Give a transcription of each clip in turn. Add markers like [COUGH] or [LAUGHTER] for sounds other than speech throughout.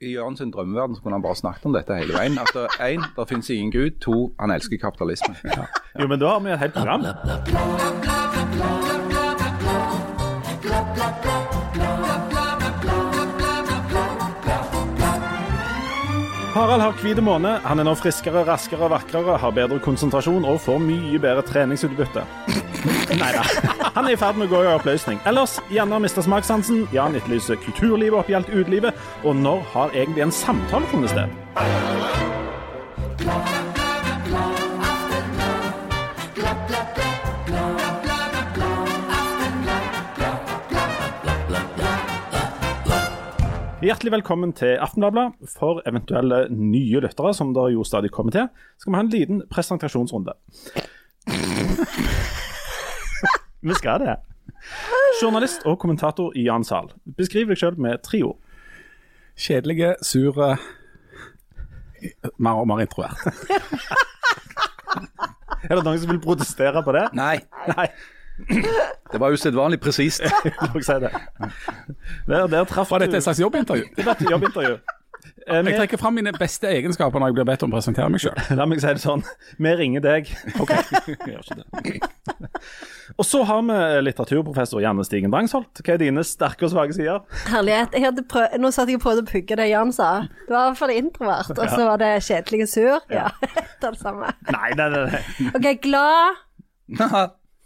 I Jørgens drømmeverden så kunne han bare snakket om dette hele veien. At én, det finnes ingen gud. To, han elsker kapitalisme. [LAUGHS] Ja. Jo, men da har vi et helt program. Harald har hvit måne. Han er nå friskere, raskere og vakrere, har bedre konsentrasjon og får mye bedre treningsutbytte. Nei da. Han er i ferd med å gå i oppløsning. Ellers, Janne har mista smakssansen. Jan etterlyser kulturlivet oppi alt utelivet. Og når har egentlig en samtale funnet sted? Hjertelig velkommen til Aftenbladet. For eventuelle nye lyttere, som det jo stadig kommer til, skal vi ha en liten presentasjonsrunde. Vi skal det. Journalist og kommentator Jan Zahl. Beskriv deg sjøl med tre ord. Kjedelige, sure Mer og mer introvert. [LAUGHS] Er det noen som vil protestere på det? Nei, Nei. det var usedvanlig presist. [LAUGHS] Si det. Der, der traff Var dette et slags jobbintervju? Det var et jobbintervju. Eh, Jeg trekker fram mine beste egenskaper når jeg blir bedt om å presentere meg sjøl. La meg si det sånn. Vi ringer deg. Ok. [LAUGHS] Gjør ikke det. Og så har vi litteraturprofessor Janne Stigen Drangsholt. Hva er dine sterke og svake sider? Herlighet. Prøv... Nå satt jeg og prøvde å pugge det Jan sa. Det var i hvert fall introvert, og så var det kjedelig og sur. Ja, [LAUGHS] det er det samme. Nei, nei, nei. det. OK, glad.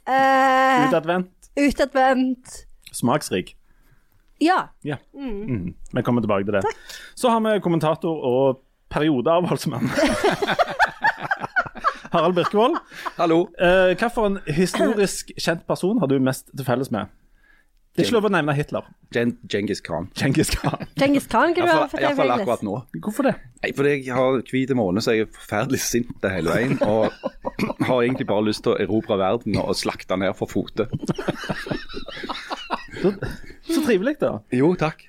Eh, Utadvendt. utadvendt. Smaksrik. Ja. Ja. Mm. Vi kommer tilbake til det. Så har vi kommentator og periodeavholdsmann. [LAUGHS] Harald Birkevold. Hallo. Uh, hva for en historisk kjent person har du mest til felles med? Det er ikke lov å nevne Hitler. Gen Genghis Khan. Genghis Khan. Genghis Khan, kan du ha for Iallfall akkurat nå. Hvorfor det? Nei, fordi jeg har hvit måne, så jeg er forferdelig sint hele veien. Og [CLEARS THROAT] har egentlig bare lyst til å erobre verden og slakte ned for fote. Så, så trivelig, da. Jo, takk.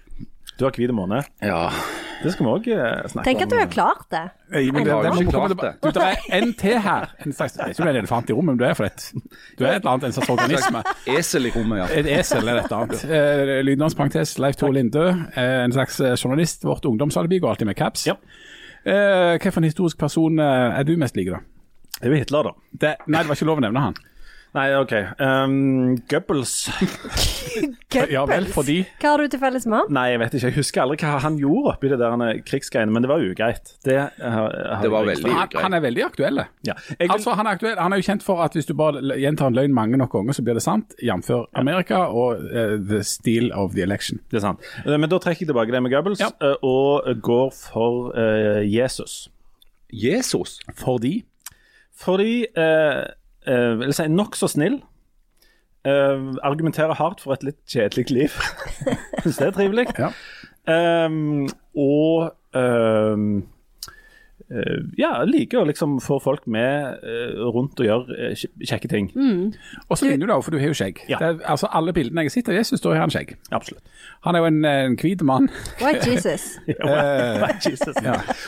Du har hvit måne. Ja. Det skal vi òg snakke om. Tenk at du har klart det. Men det, har det, jo ikke klart det. Du, det er en til her. En slags, jeg er ikke er en elefant i rommet, men du er for et, du er et eller annet, en slags organisme. Esel i rommet, ja. Et esel er dette annet. Eh, Lydnavns Leif Tore Lindø, eh, en slags eh, journalist. Vårt ungdomsalibi går alltid med caps. Ja. Eh, hva for en historisk person eh, er du mest lik, da? Det er jo Hitler, da. Det, nei, det var ikke lov å nevne han. Nei, OK. Um, Goebbels. [LAUGHS] Ja vel, fordi Hva har du til felles med han? Nei, jeg vet ikke. Jeg husker aldri hva han gjorde oppi det der krigsgreiene, men det var ugreit. Det, har Det var veldig ugreit. han, han er veldig aktuell. Ja. Jeg vil, Altså, han, er aktuell, han er jo kjent for at hvis du bare gjentar en løgn mange nok ganger, så blir det sant. Jf. Amerika og uh, the steal of the election. det er sant. Eh, Men da trekker jeg tilbake det med Goebbels, Ja. eh, og går for uh, Jesus. Jesus. Fordi Fordi eh, eh, vil si nokså snill. eh, argumenterer hardt for et litt kjedelig liv. [LAUGHS] Syns det er trivelig. Ja. Um, og um, uh, ja, liker å liksom få folk med uh, rundt og gjøre uh, kjekke ting. Og så vinner du da, for du har jo skjegg. Ja. Det er, altså Alle bildene jeg sitter i, Jesus, da har han skjegg. Absolutt. Han er jo en, en hvit mann. White Jesus. [LAUGHS] [LAUGHS] Jesus.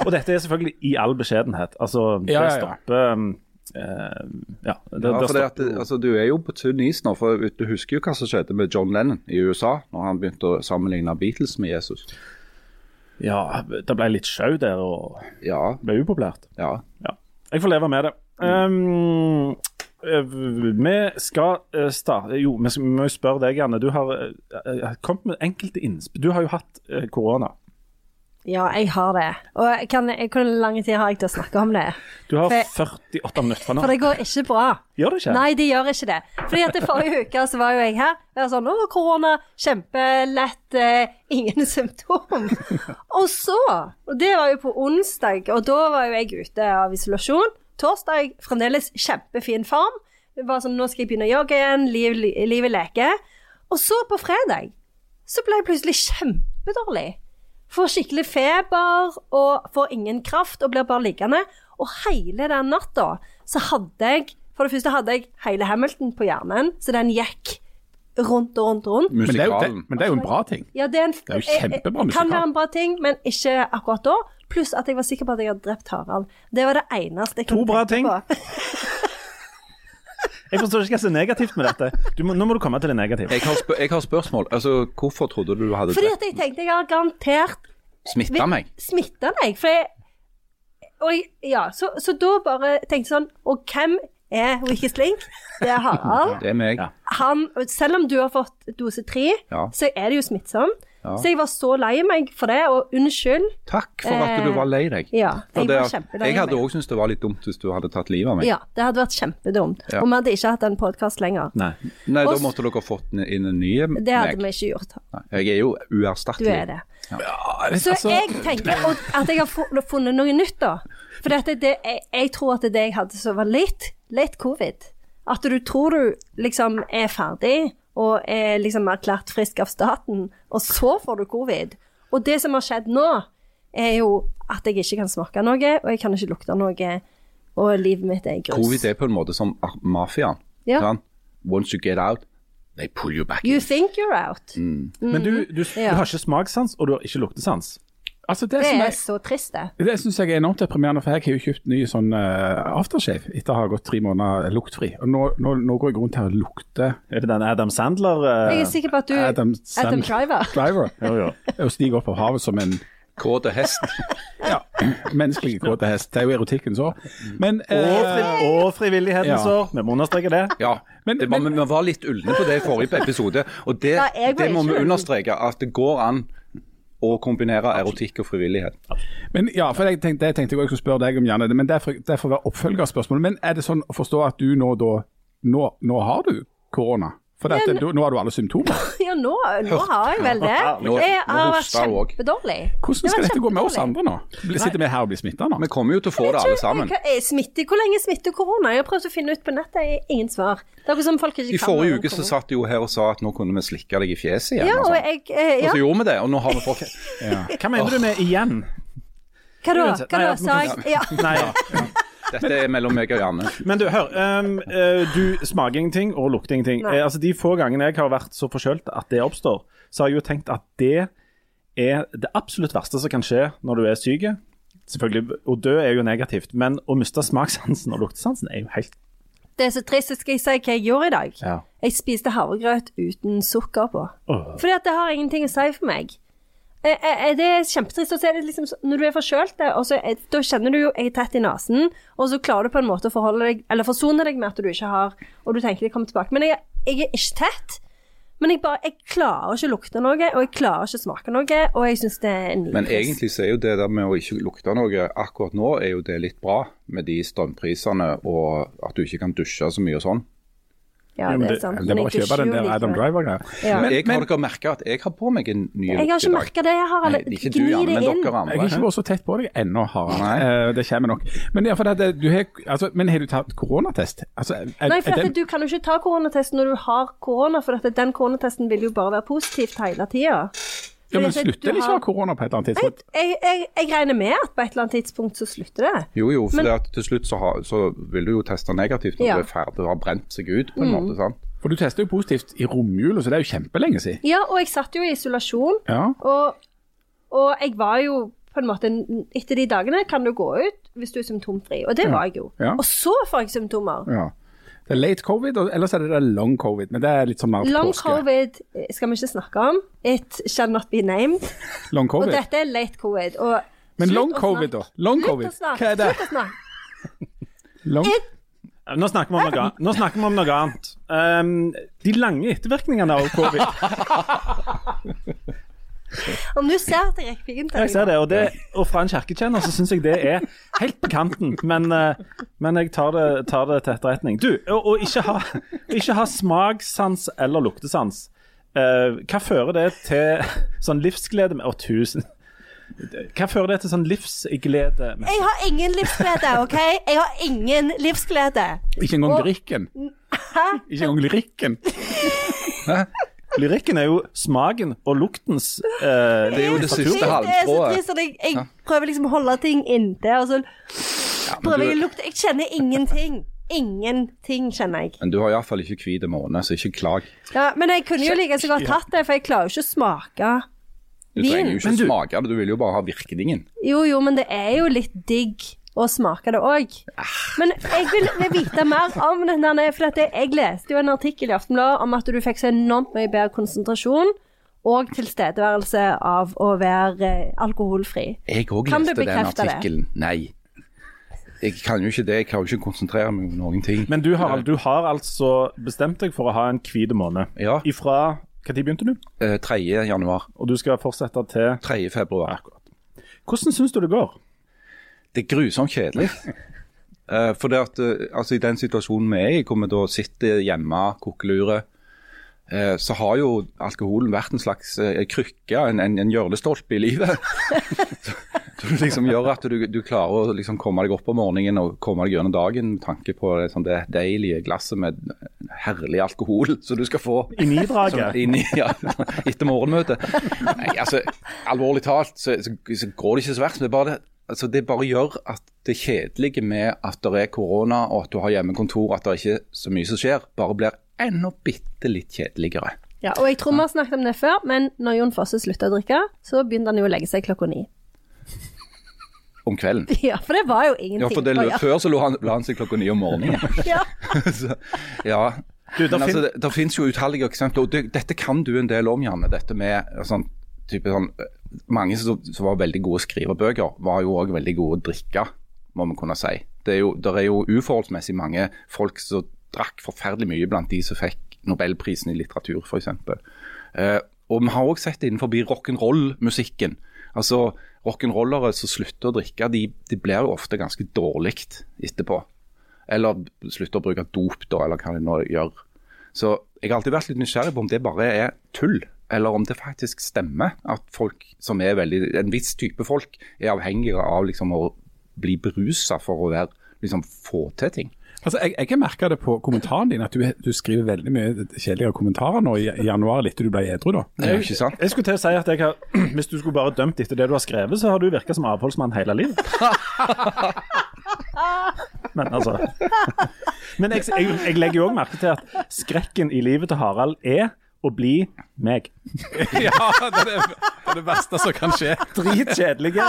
Og dette er selvfølgelig i all beskjedenhet. Altså, det Ja, ja, ja. stopper um, Ja, det, Ja, for det at, altså, du er jo på tynn is nå, for du husker jo hva som skjedde med John Lennon i USA, når han begynte å sammenligne Beatles med Jesus. Ja, det ble litt sjau der, og Ja, ble upopulært. ja. Ja. Jeg får leve med det. Um, eh, vi skal eh, starte Jo, vi må jo spørre deg, Janne. Du har eh, eh, kommet med enkelte innspill. Du har jo hatt eh, korona. Ja, jeg har det. Og kan, hvor lang tid har jeg til å snakke om det? Du har For- 48 minutter fra nå. For det går ikke bra. Gjør det ikke? Nei, det gjør ikke det. Fordi at det forrige uke så var jo jeg her. Jeg var sånn Å, korona. Kjempelett. Eh, ingen [LAUGHS] symptom. og så, og det var jo på onsdag, og da var jo jeg ute av isolasjon. Torsdag fremdeles kjempefin form. Det var sånn Nå skal jeg begynne å jogge igjen. Liv, li- livet leker. Og så på fredag så ble jeg plutselig kjempedårlig. Får skikkelig feber og får ingen kraft og blir bare liggende. Og hele den natta så hadde jeg For det første hadde jeg hele Hamilton på hjernen, så den gikk rundt og rundt og rundt. Men det, er jo, det, men det er jo en bra ting. Ja, det er, en, er jo kjempebra eh, musikal. Kan være en bra ting, men ikke akkurat da. Pluss at jeg var sikker på at jeg hadde drept Harald. Det var det eneste jeg To kunne bra tenke ting. [LAUGHS] Jeg forstår ikke hva som er negativt med dette. Du må, nå må du komme til det negative. Jeg har, spør jeg har spørsmål. Altså, Hvorfor trodde du du hadde Fordi at jeg tenkte jeg har garantert Smitta meg. Smitta deg. For jeg, og jeg, ja, så, så da bare tenkte jeg sånn Og hvem er Weakest Link? Det er [LAUGHS] Harald. Det er meg. Han, selv om du har fått dose tre, Ja. så er det jo smittsomt. Ja. Så jeg var så lei meg for det, og unnskyld. Takk for at du var lei deg. Ja, jeg det, var jeg hadde meg. òg syntes det var litt dumt hvis du hadde tatt livet av meg. Ja, det hadde vært kjempedumt. Ja. Og vi hadde ikke hatt en podkast lenger. Nei. Nei, da måtte dere fått inn en ny Det hadde meg. vi ikke gjort. Nei, Jeg er jo Du er det. Ja, Så altså, jeg tenker at jeg har funnet noe nytt, da. For dette, det, jeg, jeg tror at det jeg hadde som var litt, litt covid. At du tror du liksom er ferdig og er liksom erklært frisk av staten, og så får du covid. Og det som har skjedd nå, er jo at jeg ikke kan smake noe, og jeg kan ikke lukte noe, og livet mitt er grus. Covid er på en måte som mafiaen. Ja. Once you get out, they pull you back You in. think you're out. Men du, du, du har ikke smakssans, og du har ikke luktesans. Altså det, Det som er jeg, så trist, det. det syns jeg er enormt deprimerende, for jeg har jo kjøpt ny sånn uh, aftershave etter å ha gått tre måneder luktfri. Og nå, nå, nå går jeg rundt her og lukter Er det den Adam Sandler Uh, Jeg er sikker på at du Adam Adam Driver. [LAUGHS] Driver. Jo, jo. Og stiger opp av havet som en Kåte hest. [LAUGHS] ja, menneskelig kåte hest. Det er jo erotikkens år. Men Og, fri, eh, og frivillighetens Ja. år. Vi må understreke det. Ja, Men- det var, men- vi var litt ulne på det i forrige episode. Og det, Nei, det må ikke vi understreke, at det går an å kombinere erotikk og frivillighet. Men ja, for jeg tenkte, det tenkte jeg skulle spørre deg om, Janne. Men derfor, derfor var oppfølgerspørsmålet. Men er det sånn å forstå at du nå da Nå, nå har du korona? For dette, Ja, du, nå har du alle symptomer. [LAUGHS] Ja, nå, nå har jeg vel det. Jeg har vært kjempedårlig. Hvordan skal dette gå med oss andre nå? Blir- Sitter vi her og blir smitta nå? Vi kommer jo til å få det alle sammen. Smitte? Hvor lenge smitter korona? Jeg har prøvd å finne ut på nettet, jeg har ingen svar. Det er akkurat som folk ikke I forrige uke så satt du jo her og sa at nå kunne vi slikke deg i fjeset igjen. Ja, og, sånn. jeg eh, og så gjorde vi det, og nå har vi fått Hva mener du med igjen? hva da? Hva da? Sa jeg Ja. Nei, ja. Dette er mellom meg og Janne. Men du, hør. Um, eh, du smaker ingenting og lukter ingenting. Nei. Eh, altså De få gangene jeg har vært så forkjølt at det oppstår, så har jeg jo tenkt at det er det absolutt verste som kan skje når du er syk. Selvfølgelig, Å dø er jo negativt, men å miste smakssansen og luktesansen er jo helt Det er så trist. Så skal jeg si hva jeg gjorde i dag. Ja. Jeg spiste havregrøt uten sukker på. Oh. Fordi at det har ingenting å si for meg. Eh, eh, Det er kjempetrist. Så er det liksom Når du er forkjølt, da kjenner du jo jeg er tett i nesen, og så klarer du på en måte å forholde deg Eller forsone deg med at du ikke har Og du tenker det kommer tilbake. Men jeg, jeg er ikke tett. Men jeg bare Jeg klarer ikke å lukte noe, og jeg klarer ikke å smake noe, og jeg syns det er nitrist. Men egentlig så er jo det der med å ikke lukte noe akkurat nå, er jo det litt bra med de strømprisene og at du ikke kan dusje så mye og sånn. Ja, Jo, men det er sant. Det er bare å kjøpe den der Adam. Driver-greia. Ja. Men jeg men- har dere merka at jeg har på meg en ny Jeg har ikke merka det, Jeg har alle Gni det inn. dere Jeg har ikke vært så tett på deg ennå, Harald. Eh, det kommer nok. Men, ja, for det, du har, altså, men har du tatt koronatest? Altså, er, Nei, for er at den- du kan jo ikke ta koronatest når du har korona, for at den koronatesten vil jo bare være positivt hele tida. Ja, men slutter det ikke å ha korona på et eller annet tidspunkt? jeg, jeg, jeg regner med at på et eller annet tidspunkt så slutter det. Jo, jo, for Men- det at til slutt så, har, så vil du jo teste negativt når Ja. du er ferdig og har brent seg ut på en måte. sant? For du tester jo positivt i romjula, så det er jo kjempelenge siden. Ja, og jeg satt jo i isolasjon, Ja. og, og jeg var jo på en måte Etter de dagene kan du gå ut hvis du er symptomfri, og det var jeg jo. Ja. Og så får jeg symptomer. Det er late covid, og ellers er det det long covid. Men det er litt sånn mer til Long påske. covid eh, skal vi ikke snakke om. It shall not be named. [LAUGHS] Long Og dette er late covid. Og Men long covid, da? Long covid. Hva er det? Slutt å snakke. [LAUGHS] Long... Nå snakker om noe. Nå snakker vi om noe annet. Um, de lange ettervirkningene av covid. [LAUGHS] [LAUGHS] Om du ser at jeg rekker piken til Jeg ser det, og, det, og fra en kirkekjenner så syns jeg det er helt på kanten. Men, eh, men jeg tar det, tar det til etterretning. Du, å, ikke, ha, ikke ha smakssans eller luktesans, eh, hva fører det til sånn livsglede med Å, tusen Hva fører det til sånn livsglede med Jeg har ingen livsglede, OK? Jeg har ingen livsglede. Ikke engang Og- lyrikken. Hæ? Ikke engang lyrikken. Lyrikken er jo smaken og luktens eh, Det er jo det siste Det er så trist at jeg, jeg prøver liksom å holde ting inntil, og så prøver jeg å lukte Jeg kjenner ingenting. Ingenting kjenner jeg. Men du har iallfall ikke hvit måne, så ikke klag. Ja, men jeg kunne jo like så godt tatt det, for jeg klarer jo ikke å smake Du trenger jo ikke Men du- smake det, du vil jo bare ha virkningen. Jo, jo, men det er jo litt digg å smake det òg. Men jeg vil, vite mer om den der, for at jeg leste jo en artikkel i Aftenbladet om at du fikk så enormt mye bedre konsentrasjon og tilstedeværelse av å være eh, alkoholfri. Jeg òg Kan du leste den bekrefte det? artikkelen. Nei. Jeg kan jo ikke det. Jeg kan jo ikke konsentrere meg om noen ting. Men du har, du har altså bestemt deg for å ha en hvit måned. Ja. Ifra Når begynte du? Eh, 3. januar. Og du skal fortsette til 3. februar. Hvordan syns du det går? Det er grusomt kjedelig. uh, for det at, uh, altså I den situasjonen vi er i, hvor vi da sitter hjemme, kokkelurer, uh, så har jo alkoholen vært en slags eh, krykke, en, en, en hjørnestolpe i livet. [LAUGHS] det liksom gjør at du, du klarer å liksom komme deg opp om morgenen og komme deg gjennom dagen med tanke på det, sånn, det deilige glasset med herlig alkohol som du skal få. I inn i, ja, etter morgenmøtet. [LAUGHS] Nei, altså, Alvorlig talt så, så, så går det ikke så verst. Det bare, altså, det bare gjør at det kjedelige med at det er korona og at du har hjemmekontor, at det ikke er så mye som skjer, bare blir enda bitte litt kjedeligere. Ja, og jeg tror vi har snakket om det før, men når Jon Fosse slutta å drikke, så begynte han jo å legge seg klokka ni. [LAUGHS] Om kvelden. [LAUGHS] Ja, for det var jo ingenting Ja, for det. Før så han, la han seg klokka ni om morgenen. [LAUGHS] Ja. så, ja. Du, Men altså, det, det finnes jo utallige eksempler, og det, dette kan du en del om, Janne. Dette med sånn, type sånn Mange som, som var veldig gode å skrive var jo òg veldig gode å drikke, må vi kunne si. Det er jo, der er jo uforholdsmessig mange folk som drakk forferdelig mye blant de som fikk Nobelprisen i litteratur, f.eks. Eh, og vi har òg sett det innenfor rock'n'roll-musikken. Altså, Rock'n'rollere som slutter å drikke, de, de blir jo ofte ganske dårlig etterpå. Eller slutter å bruke dop, da, eller hva de nå gjør. Så jeg har alltid vært litt nysgjerrig på om det bare er tull, eller om det faktisk stemmer at folk som er veldig, en viss type folk er avhengige av liksom å bli berusa for å være, liksom, få til ting. Altså, jeg, jeg har merka det på kommentaren din, at du, du skriver veldig mye kjedeligere kommentarer nå i, i januar etter du ble edru. da. Det er jo ikke sant? Jeg skulle til å si at jeg har, [CLEARS THROAT] Hvis du skulle bare dømt etter det du har skrevet, så har du virka som avholdsmann hele livet. [LAUGHS] Men altså Men jeg, jeg, jeg legger jo òg merke til at skrekken i livet til Harald er å bli meg. [LAUGHS] ja, det er det, det er det verste som kan skje. Dritkjedelige.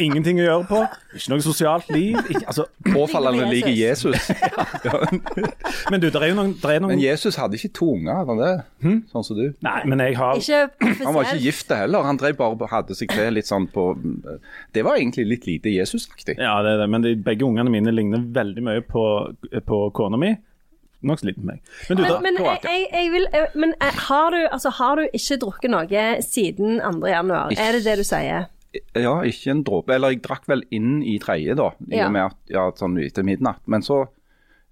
Ingenting å gjøre på. Ikke noe sosialt liv. Ikke, altså, Påfallende lik Jesus. [LAUGHS] Men du, der er jo noen, der er noen Men Jesus hadde ikke to unger, hadde han det? Sånn som du. Nei, men jeg har Ikke Han var ikke gift heller, han drev bare hadde seg til litt sånn på Det var egentlig litt lite Jesus-aktig. Ja, det er det, men de, begge ungene mine ligner veldig mye på, på kona mi. Nokså litt på meg. Men du, Men, da, men, jeg, jeg, jeg vil, men eh, har, du, altså, har du ikke drukket noe siden 2. januar? Er det det du sier? Ja, ikke en dråpe. Eller jeg drakk vel inn i tredje, da. I og med at, ja, sånn etter midnatt. Men så,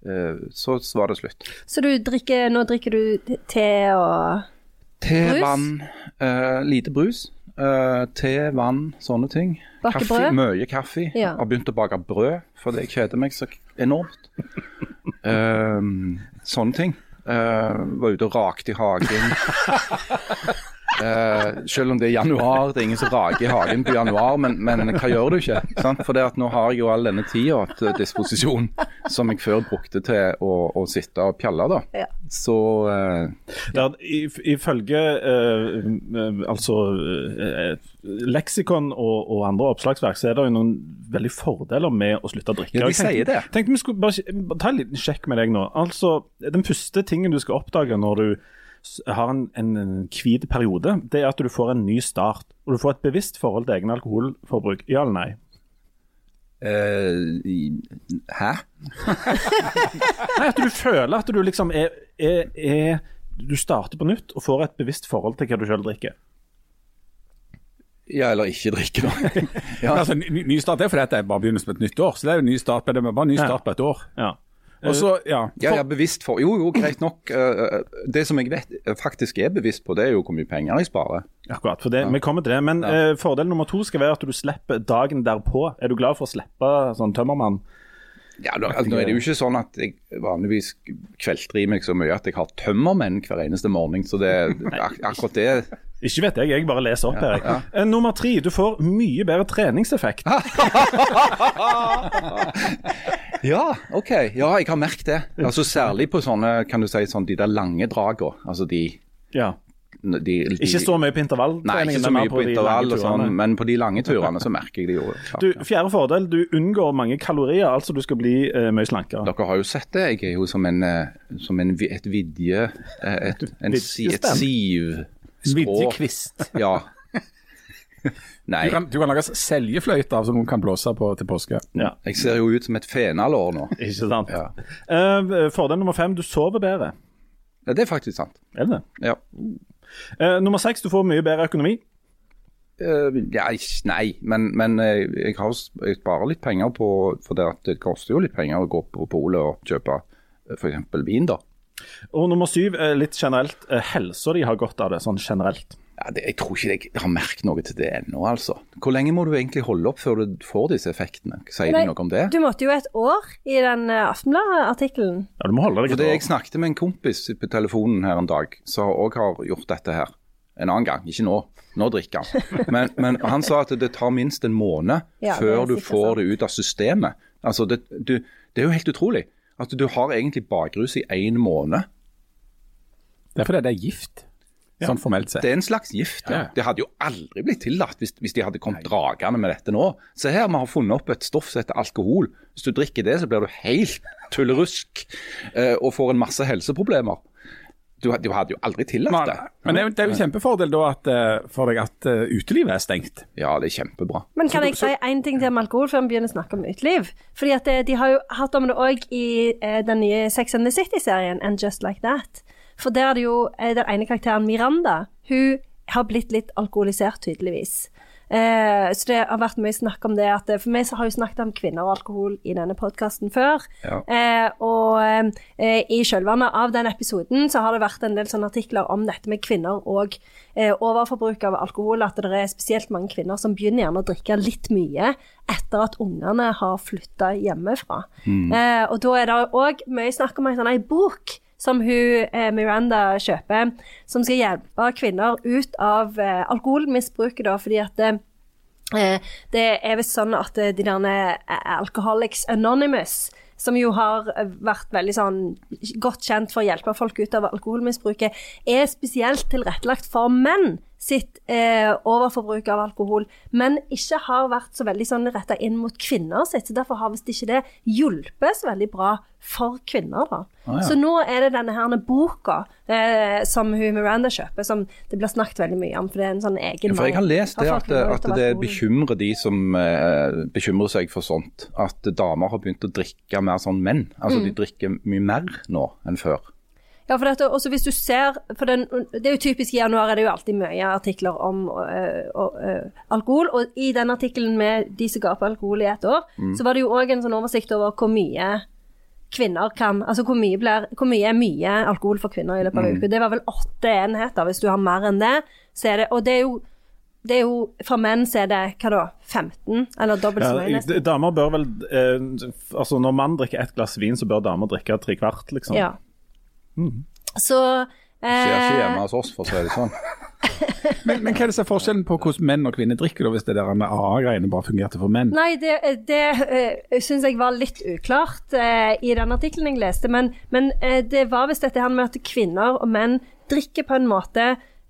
eh, så var det slutt. Så du drikker, nå drikker du te og Te, Brus? vann, uh, lite brus. Uh, te, vann, sånne ting. Bakke Kaffe, brød? Mye kaffe. Ja. Har begynt å bake brød for det kjeder meg så enormt. Eh, sånne ting. Eh, var ute og rakte i hagen. [LAUGHS] Eh, selv om det er januar, det er ingen som rager i hagen på januar, men, men hva gjør du ikke? Sant? For det at nå har jeg jo all denne tida til disposisjon som jeg før brukte til å, å sitte og pjalle. da. Ja. Så eh, der, i- Ifølge eh, eh, altså eh, leksikon og, og andre oppslagsverk, så er det jo noen veldig fordeler med å slutte å drikke. Ja, de sier det. tenkte vi skulle bare, ta en liten sjekk med deg nå. Altså, Den første tingen du skal oppdage når du har en, en, hvit periode, det er at du får en ny start. Og du får et bevisst forhold til egen alkoholforbruk. Ja eller nei? Uh, i- Hæ? [LAUGHS] Nei, At du føler at du liksom er, er, er Du starter på nytt og får et bevisst forhold til hva du sjøl drikker. Ja, eller ikke drikke, da. [LAUGHS] ja. Altså, ny, ny start er fordi at det bare begynner som et nytt år. Så det er jo ny start, det er bare ny start på et år. Ja. Og så, ja. Ja, ja, bevisst for Jo, jo, greit nok. Eh, det som jeg vet, eh, faktisk er bevisst på, det er jo hvor mye penger jeg sparer. Akkurat, for det, vi kommer til det. Men eh, fordel nummer to skal være at du slipper dagen derpå. Er du glad for å slippe sånn tømmermann? Ja, da, altså, Nå er det jo ikke sånn at jeg vanligvis kvelter i meg så mye at jeg har tømmermenn hver eneste morgen. Så det, [LAUGHS] ak akkurat det Ikke vet jeg, jeg bare leser opp her. Ja, ja. nummer tre, du får mye bedre treningseffekt. [LAUGHS] Ja, OK. Ja, jeg har merket det. Altså Særlig på sånne, kan du si, sånn, de der lange dragene. Altså de, Ja. De, de Ikke så mye på Nei, ikke så mye på intervall, og sånn, men på de lange turene så merker jeg [LAUGHS] det jo. Du, fjerde fordel, du unngår mange kalorier, altså du skal bli eh, mye slankere. Dere har jo sett det. Jeg er jo som, en, eh, som en, et vidje eh, et, [LAUGHS] en, si, et siv Vidjekvist. [LAUGHS] Ja. Nei, Du kan, du kan lage seljefløyte av som noen kan blåse på til påske. Ja, jeg ser jo ut som et fenalår nå. ikke sant. Ja. Uh, fordel nummer fem, du sover bedre. Ja, det er faktisk sant. Er det det? Ja. Eh, nummer seks, du får mye bedre økonomi. Uh, ja, nei, men, men eh, jeg, har, jeg sparer litt penger på For det, at det koster jo litt penger å gå på polet og kjøpe f.eks. vin, da. Og nummer syv, litt generelt, helsa de har godt av det, sånn generelt. Ja, det, jeg tror ikke jeg har merket noe til det ennå, altså. Hvor lenge må du egentlig holde opp før du får disse effektene? Sier Nei, de noe om det? Du måtte jo et år i den uh, Aftenbladet-artikkelen. Ja, du må holde deg et det, år. Jeg snakket med en kompis på telefonen her en dag, som òg har gjort dette her. En annen gang, ikke nå. Nå drikker han. [LAUGHS] Men, men han sa at det tar minst en måned Ja, før du får sant. det ut av systemet. Altså, det, du, det er jo helt utrolig. At du har egentlig bakrus i én måned. Det er fordi det er gift, sånn formelt sett. Det er en slags gift. Ja. Ja. Det hadde jo aldri blitt tillatt hvis, hvis de hadde kommet dragende med dette nå. Se her, vi har funnet opp et stoff som heter alkohol. Hvis du drikker det, så blir du helt [LAUGHS] tullerusk eh, og får en masse helseproblemer. Du, du hadde jo aldri tillatt Men, det. men det er jo- det er jo kjempefordel da at, eh, for deg at eh, utelivet er stengt. Ja, det er kjempebra. Men kan jeg si én ting til om alkohol før vi begynner å snakke om uteliv? Fordi at De har jo hatt om det òg i den nye Sex and the City-serien And Just Like That. For der er det jo eh, den ene karakteren, Miranda, hun har blitt litt alkoholisert, tydeligvis. Eh, så det har vært mye snakk om det. At, eh, for vi har jo snakket om kvinner og alkohol i denne podkasten før. Ja. Eh, og eh, i kjølvannet av den episoden så har det vært en del sånne artikler om dette med kvinner og eh, overforbruk av alkohol. At det er spesielt mange kvinner som begynner gjerne å drikke litt mye etter at ungene har flytta hjemmefra. Eh, og da er det òg mye snakk om en sånn ei bok som hun, eh, Miranda kjøper, som skal hjelpe kvinner ut av eh, alkoholmisbruket, fordi at Eh, Det er visst sånn at eh, de der eh, Alcoholics Anonymous, som jo har eh, vært veldig sånn godt kjent for å hjelpe folk ut av alkoholmisbruket, er spesielt tilrettelagt for menn sitt eh, overforbruk av alkohol, men ikke har vært så veldig sånn retta inn mot kvinner sitt. så Derfor har visst ikke det hjulpet så veldig bra for kvinner. da. Ah, ja. Så nå er det denne her boka eh, som hun Miranda kjøper, som det blir snakket veldig mye om. For det er en sånn egen For jeg har lest det at, ut at det bekymrer de som eh, bekymrer seg for sånt. At damer har begynt å drikke mer sånn menn. Altså Mm. de drikker mye mer nå enn før. Ja, for dette, også hvis du ser for den, Det er jo typisk i januar er det jo alltid mye artikler om øh, øh, alkohol. Og i den artikkelen med de som ga på alkohol i ett år, Mm. så var det jo òg en sånn oversikt over hvor mye kvinner kan Altså hvor mye, blir, hvor mye er mye alkohol for kvinner i løpet av Mm. uke. Det var vel åtte enheter. Hvis du har mer enn det, så er det Og det er jo, det er jo For menn så er det hva da? 15? Eller dobbelt så mye, nesten. damer bør vel eh, altså Når mann drikker ett glass vin, så bør damer drikke tre kvart, liksom. Ja. Så Skjer ikke eh, hjemme hos oss, for å si det sånn. [LAUGHS] Men, men hva er det som er forskjellen på hvordan menn og kvinner drikker, da, hvis det der med AA-greiene bare fungerte for menn? Nei, det, det uh, syns jeg var litt uklart uh, i den artikkelen jeg leste. Men, men uh, det var visst dette her med at kvinner og menn drikker på en måte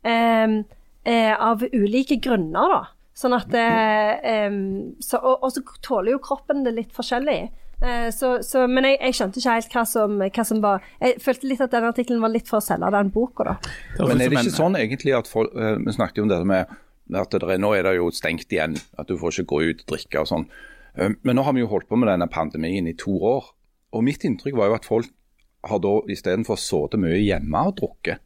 eh, eh, av ulike grunner, da. Sånn at eh, em, så, og, og så tåler jo kroppen det litt forskjellig. Eh, så, så, men jeg, jeg skjønte ikke helt hva som, hva som var Jeg følte litt at den artikkelen var litt for å selge den boka, da. Det Men er det ikke sånn egentlig at folk eh, Vi snakket jo om dette med at det er, nå er det jo stengt igjen, at du får ikke gå ut og drikke og sånn. Eh, Men nå har vi jo holdt på med denne pandemien i to år. Og mitt inntrykk var jo at folk har da istedenfor sittet mye hjemme og drukket.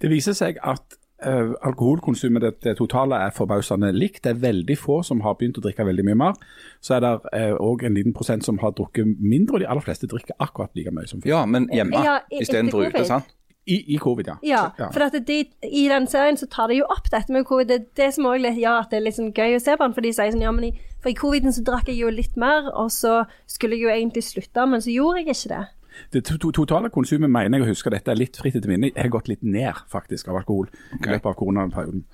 Det viser seg at eh, alkoholkonsumet det, det totale er forbausende likt. Det er veldig få som har begynt å drikke veldig mye mer. Så er det òg en liten prosent som har drukket mindre, og de aller fleste drikker akkurat like mye som før. Ja, men hjemme Ja, istedenfor ute. sant? I, I covid, ja. Ja, Så- for at de, i den serien så tar de jo opp dette med covid. Det er det som også gjør at det er litt sånn gøy å se på den, for de sier sånn ja, men i, for i coviden så drakk jeg jo litt mer, og så skulle jeg jo egentlig slutte, men så gjorde jeg ikke det. Det to to totale konsumet mener jeg å huske, dette er litt fritt etter minne, jeg har gått litt ned faktisk av alkohol i løpet av koronaperioden.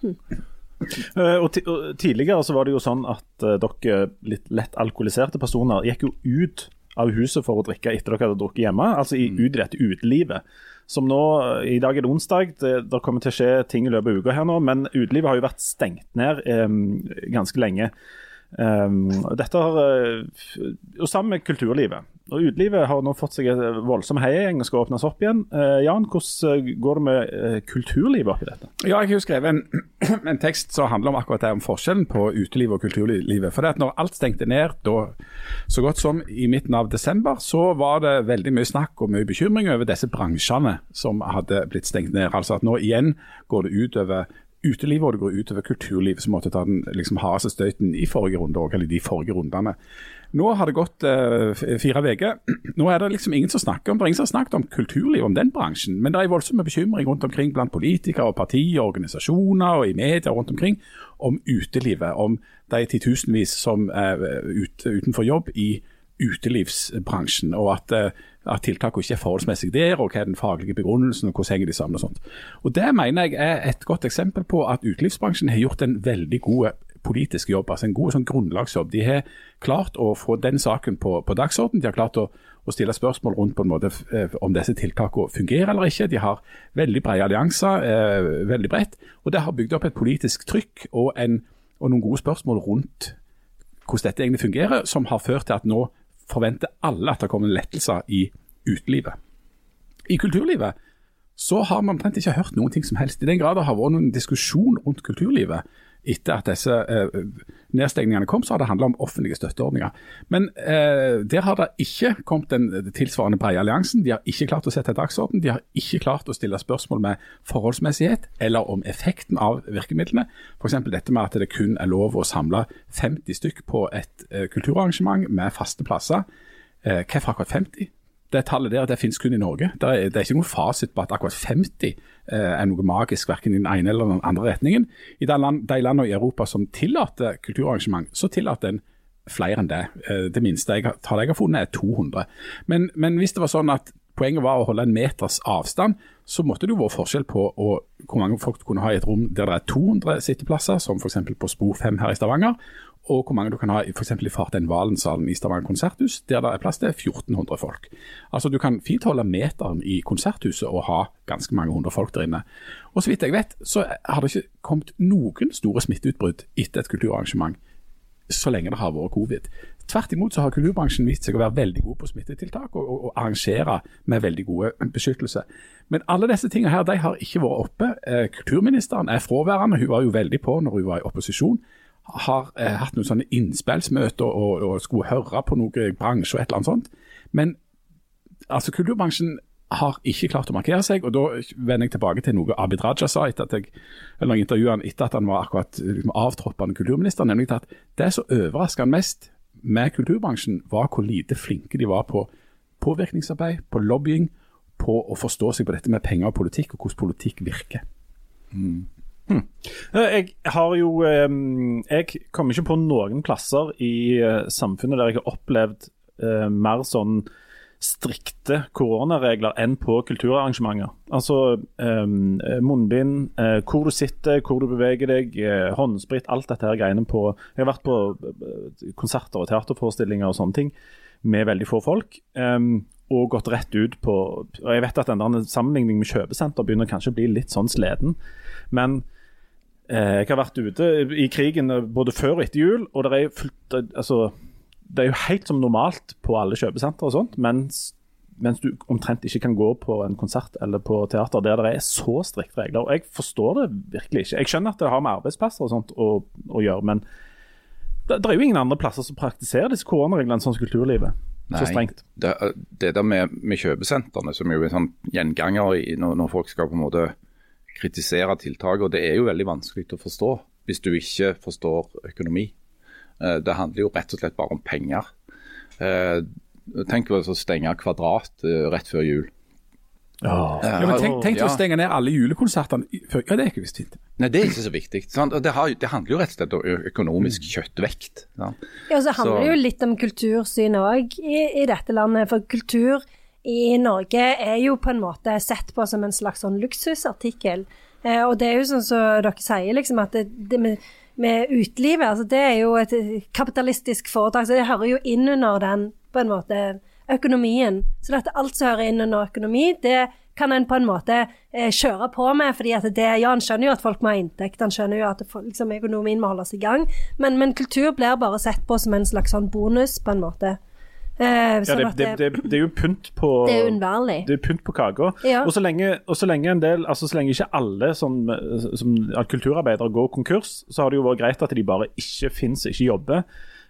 Uh, og, og Tidligere så var det jo sånn at uh, dere litt lett alkoholiserte personer gikk jo ut av huset for å drikke etter dere hadde drukket hjemme, altså i, ut i dette utelivet. Som nå, eh, I dag er det onsdag, det, det kommer til å skje ting i løpet av uka her nå, men utelivet har jo vært stengt ned um, ganske lenge. Um, dette har, og Sammen med kulturlivet. Og Utelivet har nå fått seg en voldsom heiagjeng og skal åpnes opp igjen. Eh, Jan, hvordan går det med eh, kulturlivet oppi dette? Ja, jeg har jo skrevet en, [CLEARS THROAT] en, tekst som handler om akkurat det, om forskjellen på utelivet og kulturlivet. For det at når alt stengte ned, da, så godt som i midten av desember, så var det veldig mye snakk og mye bekymring over disse bransjene som hadde blitt stengt ned. Altså at nå igjen går det utover utelivet og det går utover kulturlivet, som måtte ta den liksom hardeste støyten i forrige runde, eller de forrige rundene. Nå har det gått uh, fire uker. Nå er det liksom ingen som snakker om det ingen som har snakket om kulturliv, om den bransjen. Men det er voldsomme bekymring rundt omkring blant politikere, og partier, organisasjoner og i media rundt omkring om utelivet. Om de titusenvis som er ut, utenfor jobb i utelivsbransjen. og at, uh, at tiltakene ikke er forholdsmessig der, og hva er den faglige begrunnelsen, og hvordan henger de sammen og sånt. Og Det mener jeg er et godt eksempel på at utelivsbransjen har gjort en veldig god politisk jobb, altså en god sånn grunnlagsjobb. De har klart å få den saken på, på dagsorden. De har klart å, å, stille spørsmål rundt på en måte eh, om disse tiltakene fungerer eller ikke. De har veldig brede allianser, eh, veldig bredt. Og det har bygd opp et politisk trykk og, en, og noen gode spørsmål rundt hvordan dette egentlig fungerer, som har ført til at nå forventer alle at det kommer lettelser i utelivet. I kulturlivet så har man omtrent ikke hørt noen ting som helst. I den grad det har vært noen diskusjon rundt kulturlivet, etter at disse eh, nedstengningene kom, så har det handla om offentlige støtteordninger. Men eh, der har det ikke kommet den tilsvarende brede alliansen. De har ikke klart å sette dagsorden. De har ikke klart å stille spørsmål med forholdsmessighet eller om effekten av virkemidlene. F.eks. dette med at det kun er lov å samle 50 stykk på et eh, kulturarrangement med faste plasser. Eh, hvorfor akkurat 50? Det tallet der det finnes kun i Norge. Det er, det er, ikke noen fasit på at akkurat 50 eh, er noe magisk, verken i den ene eller den andre retningen. I de, land, de landene i Europa som tillater kulturarrangement, så tillater en flere enn det. Eh, det minste jeg, tallet jeg har funnet er 200. Men, men, hvis det var sånn at poenget var å holde en meters avstand, så måtte det jo være forskjell på å, hvor mange folk kunne ha i et rom der det er 200 sitteplasser, som f.eks. på Spor 5 her i Stavanger, og hvor mange du kan ha f.eks. i Fartein Valensalen i Stavanger konserthus, der det er plass til 1400 folk. Altså Du kan fint holde meteren i konserthuset og ha ganske mange hundre folk der inne. Og Så vidt jeg vet, så har det ikke kommet noen store smitteutbrudd etter et kulturarrangement så lenge det har vært covid. Tvert imot så har kulturbransjen vist seg å være veldig god på smittetiltak og, og, og arrangere med veldig gode beskyttelse. Men alle disse tingene her de har ikke vært oppe. Eh, kulturministeren er fraværende. Hun var jo veldig på når hun var i opposisjon har eh, hatt noen sånne innspillsmøter og, og, skulle høre på noe bransje og et eller annet sånt. Men altså, kulturbransjen har ikke klart å markere seg, og da vender jeg tilbake til noe Abid Raja sa etter at jeg, eller han etter at han var akkurat liksom, avtroppende kulturminister, nemlig at det som overraska han mest med kulturbransjen, var hvor lite flinke de var på påvirkningsarbeid, på lobbying, på å forstå seg på dette med penger og politikk, og hvordan politikk virker. Mm. Hmm. Jeg har jo Jeg kommer ikke på noen plasser i eh, samfunnet der jeg har opplevd eh, mer sånn strikte koronaregler enn på kulturarrangementer. Altså munnbind, hvor du sitter, hvor du beveger deg, håndsprit, alt dette her greiene på Jeg har vært på konserter og teaterforestillinger og sånne ting med veldig få folk. Og gått rett ut på og Jeg vet at den sammenligningen med kjøpesenter begynner kanskje å bli litt sånn sleden. Men Eh, jeg har vært ute i krigen eh, både før og etter jul, og det er, fullt, eh, altså, det er jo helt som normalt på alle kjøpesentre og sånt, mens, mens, du omtrent ikke kan gå på en konsert eller på teater der det er så strikte regler. og Jeg forstår det virkelig ikke. Jeg skjønner at det har med arbeidsplasser og sånt å, å gjøre, men det, det, er jo ingen andre plasser som praktiserer disse koronareglene sånn som kulturlivet. Nei, så strengt. Det, det der med, med kjøpesentrene, som jo er sånn gjenganger i, når, når folk skal på en måte kritisere tiltaket. Og det er jo veldig vanskelig å forstå hvis du ikke forstår økonomi. Eh, det handler jo rett og slett bare om penger. Eh, tenk å stenge Kvadrat eh, rett før jul. Ja. ja, men Tenk, tenk ja. å stenge ned alle julekonsertene før Ja, det er ikke visst fint. Nei, det er ikke så viktig. Det, har, det, handler jo rett og slett om økonomisk kjøttvekt. kjøttvekt. Ja, og så handler det jo litt om kultursyn òg i, i, dette landet. For kultur i Norge er jo på en måte sett på som en slags sånn luksusartikkel. Eh, og det er jo sånn som dere sier, liksom at det, det med, med, utelivet, altså det er jo et kapitalistisk foretak, så det hører jo inn under den på en måte økonomien. Så dette alt som hører inn under økonomi, det kan en på en måte eh, kjøre på med. fordi at det, ja, Han skjønner jo at folk må ha inntekt, han skjønner jo at det, liksom, økonomien må holdes i gang. Men, men, kultur blir bare sett på som en slags sånn bonus, på en måte. Eh, Ja, sånn det, det, det, det er jo pynt på det er unnværlig. Det er pynt på kaka. Ja. Og, så lenge, og så lenge en del, altså så lenge ikke alle som, som at kulturarbeidere går konkurs, så har det jo vært greit at de bare ikke finnes, ikke jobber.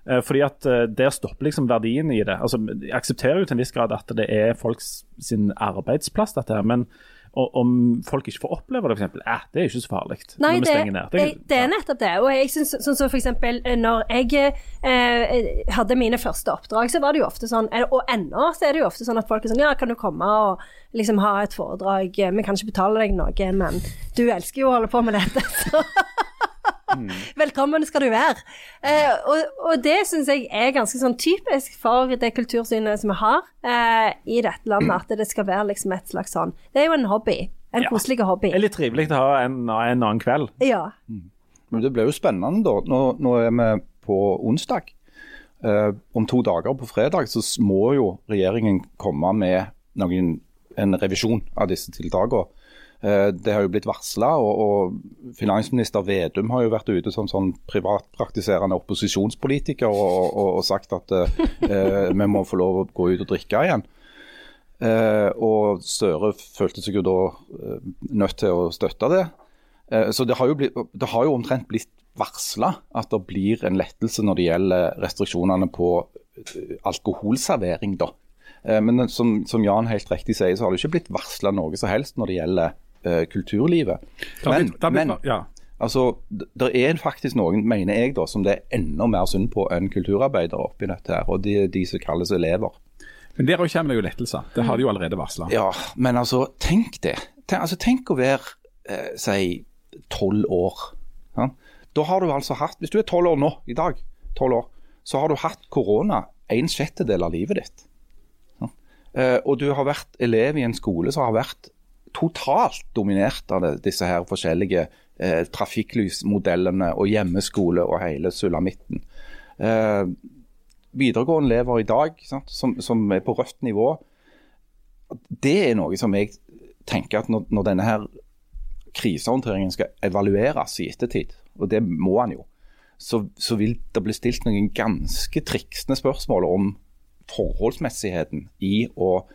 Eh, fordi at eh, Der stopper liksom verdien i det. Altså, Jeg aksepterer jo til en viss grad at det er folks sin arbeidsplass, dette her. Men om folk ikke får oppleve det, f.eks., eh, det er ikke så farlig når vi stenger ned. det, det er nettopp det. Og jeg synes, sånn som for eksempel eh, når jeg eh, hadde mine første oppdrag, så var det jo ofte sånn, eh, og ennå så er det jo ofte sånn at folk er sånn Ja, kan du komme og liksom ha et foredrag? Vi kan ikke betale deg noe, men du elsker jo å holde på med dette, [LAUGHS] så Velkommen skal du være. Eh, og, og det syns jeg er ganske sånn typisk for det kultursynet som vi har eh, i dette landet, at det skal være liksom et slags sånn Det er jo en hobby. En Ja. koselig hobby. Det er litt trivelig å ha en, en annen kveld. Ja. Men det blir jo spennende da. Nå, nå er vi på onsdag. Eh, om to dager, på fredag, så må jo regjeringen komme med noen, en revisjon av disse tiltakene. Eh, det har jo blitt varsla, og, og finansminister Vedum har jo vært ute som sånn privatpraktiserende opposisjonspolitiker og, og, og sagt at eh, vi må få lov å gå ut og drikke igjen. Eh, og Støre følte seg jo da eh, nødt til å støtte det. Eh, Så det har, jo blitt, det har jo omtrent blitt varsla at det blir en lettelse når det gjelder restriksjonene på eh, alkoholservering. da. Eh, Men som, som Jan helt riktig sier, så har det ikke blitt varsla noe som helst når det gjelder eh, kulturlivet. Det Men, da, da, men ja. altså, det er faktisk noen, mener jeg, da, som det er enda mer synd på enn kulturarbeidere oppi dette. her, Og er de som kalles elever. Men der òg kommer det jo lettelser. Det har de jo allerede varsla. Ja, men altså, tenk det. Tenk, altså, tenk å være, eh, si, tolv år. Ja? Da har du altså hatt, Hvis du er tolv år nå, i dag, 12 år, så har du hatt korona en sjettedel av livet ditt. Ja? Eh, og du har vært elev i en skole som har vært totalt dominert av det, disse her forskjellige eh, trafikklysmodellene og hjemmeskole og hele sulamitten. Eh, videregående lever i dag sant, som, som er på rødt nivå, det er noe som jeg tenker at når, når denne her krisehåndteringen skal evalueres i ettertid, og det må han jo, så, så vil det bli stilt noen ganske triksende spørsmål om forholdsmessigheten i å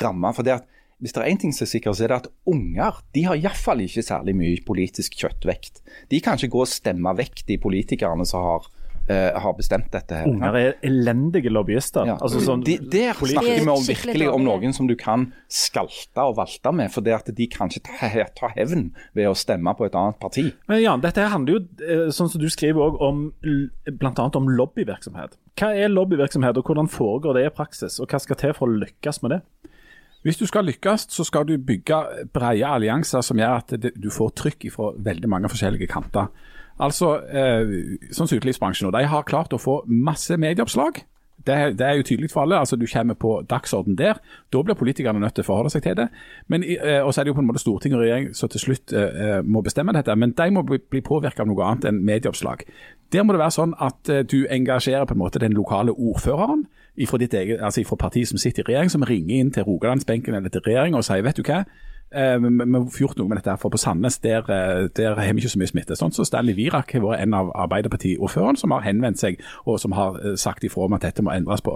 ramme. For det at hvis det er én ting som er sikkert, så er det at unger de har iallfall ikke særlig mye politisk kjøttvekt. De kan ikke gå og stemme vekk de politikerne som har, eh, har bestemt dette. her. Unger er elendige lobbyister. Ja. Altså, sånn, de, der snakker vi om virkelig om noen som du kan skalte og valte med, for det at de kan ikke ta, ta hevn ved å stemme på et annet parti. Men Jan, dette her handler jo, eh, sånn som du skriver også, om bl.a. om lobbyvirksomhet. Hva er lobbyvirksomhet, og hvordan foregår det i praksis? Og hva skal til for å lykkes med det? Hvis du skal lykkes, så skal du bygge brede allianser som gjør at du får trykk fra veldig mange forskjellige kanter. Altså, eh, sånn som utelivsbransjen, og de har klart å få masse medieoppslag. Det, det er jo tydelig for alle. altså Du kommer på dagsorden der. Da blir politikerne nødt til å forholde seg til det. Eh, Og så er det jo på en måte storting og regjering som til slutt eh, må bestemme dette. Men de må bli, bli påvirka av noe annet enn medieoppslag. Der må det være sånn at eh, du engasjerer på en måte den lokale ordføreren fra ditt eget, altså fra partiet som sitter i regjering, som ringer inn til Rogalandsbenken eller til regjeringa og sier vet du hva, Eh, Vi har gjort noe med dette, her, for på Sandnes der, eh, der har vi ikke så mye smitte. Sånn så Stanley Virak har vært en av Arbeiderpartiordførerne som har henvendt seg og som har eh, sagt ifra om at dette må endres på.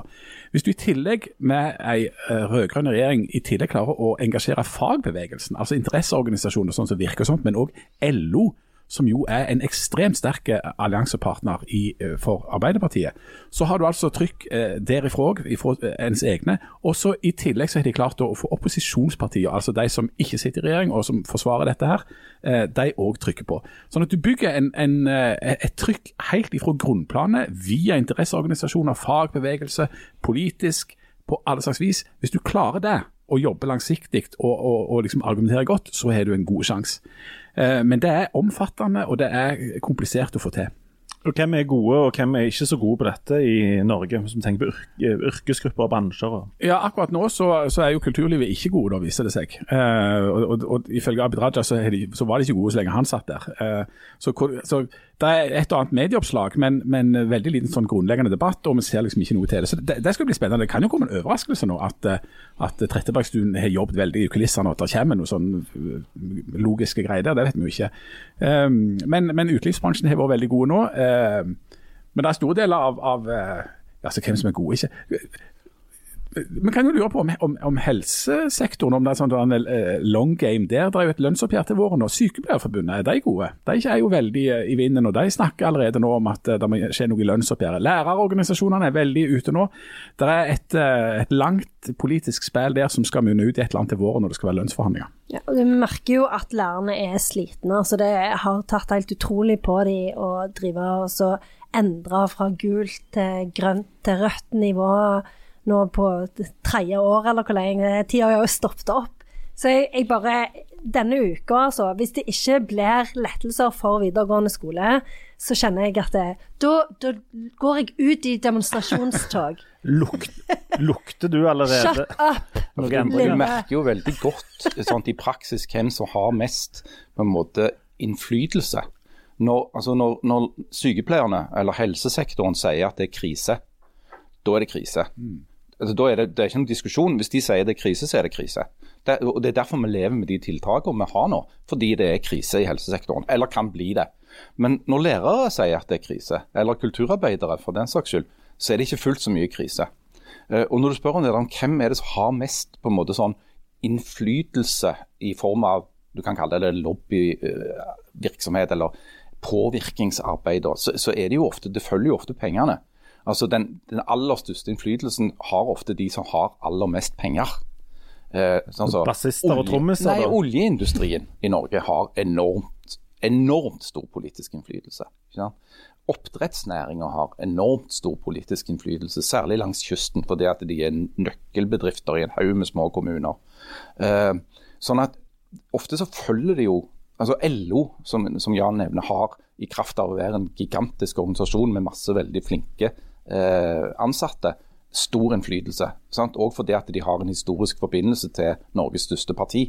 Hvis du i tillegg med ei rød-grønn regjering i tillegg klarer å engasjere fagbevegelsen, altså interesseorganisasjoner sånn som Virke og sånt, men òg LO, som jo er en ekstremt sterk eh, alliansepartner i, eh, for Arbeiderpartiet, så har du altså trykk eh, derifra òg, fra eh, ens egne. Og så I tillegg så har de klart å få opposisjonspartier, altså de som ikke sitter i regjering og som forsvarer dette her, de òg trykker på. Sånn at du bygger en, en, et trykk helt ifra grunnplanet, via interesseorganisasjoner, fagbevegelse, politisk, på alle slags vis. Hvis du klarer det, og jobber langsiktig og, og, og liksom argumenterer godt, så har du en god sjanse. Eh, Men det er omfattende og det er komplisert å få til. Hvem er gode, og hvem er ikke så gode på dette i Norge? Hvis vi tenker på yrke, yrkesgrupper og bransjer. Ja, akkurat nå så, så er jo kulturlivet ikke gode, da viser det seg. Eh, og, og, og ifølge Abid Raja så, de, så var de ikke gode så lenge han satt der. Eh, så, så det er et og annet medieoppslag, men, men veldig liten sånn grunnleggende debatt, og vi ser liksom ikke noe til det. Så det, det skal bli spennende. Det kan jo komme en overraskelse nå at, eh, at Trettebergstuen har jobbet veldig i kulissene, og at det kommer noen sånn eh, logiske greier der. Det vet vi jo ikke. Eh, men, men utelivsbransjen har vært veldig gode nå. Eh, men det er store deler av, av altså hvem som er gode. ikke Vi kan jo lure på om, om, om helsesektoren, om det er sånn eh, long game der. Det er jo et lønnsoppgjør til våren. og Sykepleierforbundet, er de gode? De er jo veldig eh, i vinden, og de snakker allerede nå om at eh, det må skje noe i lønnsoppgjøret. Lærerorganisasjonene er veldig ute nå. Det er et, et langt politisk spill der som skal munne ut i et eller annet til våren når det skal være lønnsforhandlinger. Ja, og Du merker jo at lærerne er slitne. altså Det har tatt helt utrolig på dem å drive og så endre fra gult til grønt til rødt nivå nå på det tredje år, eller hvor lenge. Tida har jo stoppet opp. Så jeg, jeg bare Denne uka, altså. Hvis det ikke blir lettelser for videregående skole, så kjenner jeg at det, da, da går jeg ut i demonstrasjonstog. [LAUGHS] Lukt, lukter du allerede Shut up! noe Du merker jo veldig godt sånn, i praksis hvem som har mest på en måte innflytelse. Når, altså når, når sykepleierne eller helsesektoren sier at det er krise, da er det krise. Altså, da er det, det er ikke noen diskusjon. Hvis de sier det er krise, så er det krise. Det, og det er derfor vi lever med de tiltakene vi har nå. Fordi det er krise i helsesektoren. Eller kan bli det. Men når lærere sier at det er krise, eller kulturarbeidere for den saks skyld, så er det ikke fullt så mye krise. Eh, Og når du spør om det, hvem er det som har mest på en måte sånn innflytelse i form av du kan kalle det lobbyvirksomhet eller påvirkningsarbeid, så, så er det jo ofte, det følger jo ofte pengene. Altså den, den aller største innflytelsen har ofte de som har aller mest penger. Eh, sånn så, Bassister og olje- trommiser, Nei, da? Oljeindustrien i Norge har enormt, enormt stor politisk innflytelse. Ikke? Oppdrettsnæringa har enormt stor politisk innflytelse, særlig langs kysten, fordi at de er nøkkelbedrifter i en haug med små kommuner. Eh, sånn at ofte så følger det jo altså LO, som, som Jan nevner, har i kraft av å være en gigantisk organisasjon med masse veldig flinke eh, ansatte, stor innflytelse. Sant? Og fordi at de har en historisk forbindelse til Norges største parti.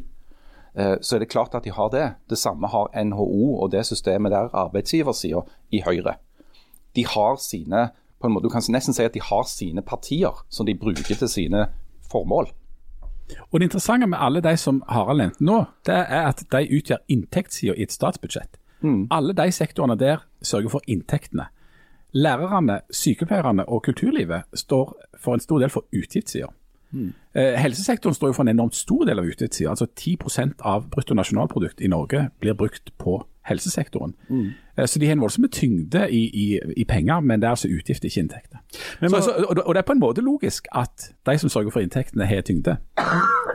Eh, så er det klart at de har det. Det samme har NHO og det systemet der, arbeidsgiversida i Høyre. De har sine på en måte, Du kan nesten si at de har sine partier som de bruker til sine formål. Og Det interessante med alle de som Harald nevnte nå, det er at de utgjør inntektssida i et statsbudsjett. Alle de sektorene der sørger for inntektene. Lærerne, sykepleierne og kulturlivet står for en stor del for utgiftssida. Eh, helsesektoren står jo for en enormt stor del av utgiftssida. Altså 10% av bruttonasjonalprodukt i Norge blir brukt på helsesektoren. Eh, så de har en voldsom tyngde i, i, i penger, men det er altså utgifter, ikke inntekter. Så, så, og, og det er på en måte logisk at de som sørger for inntektene, har tyngde.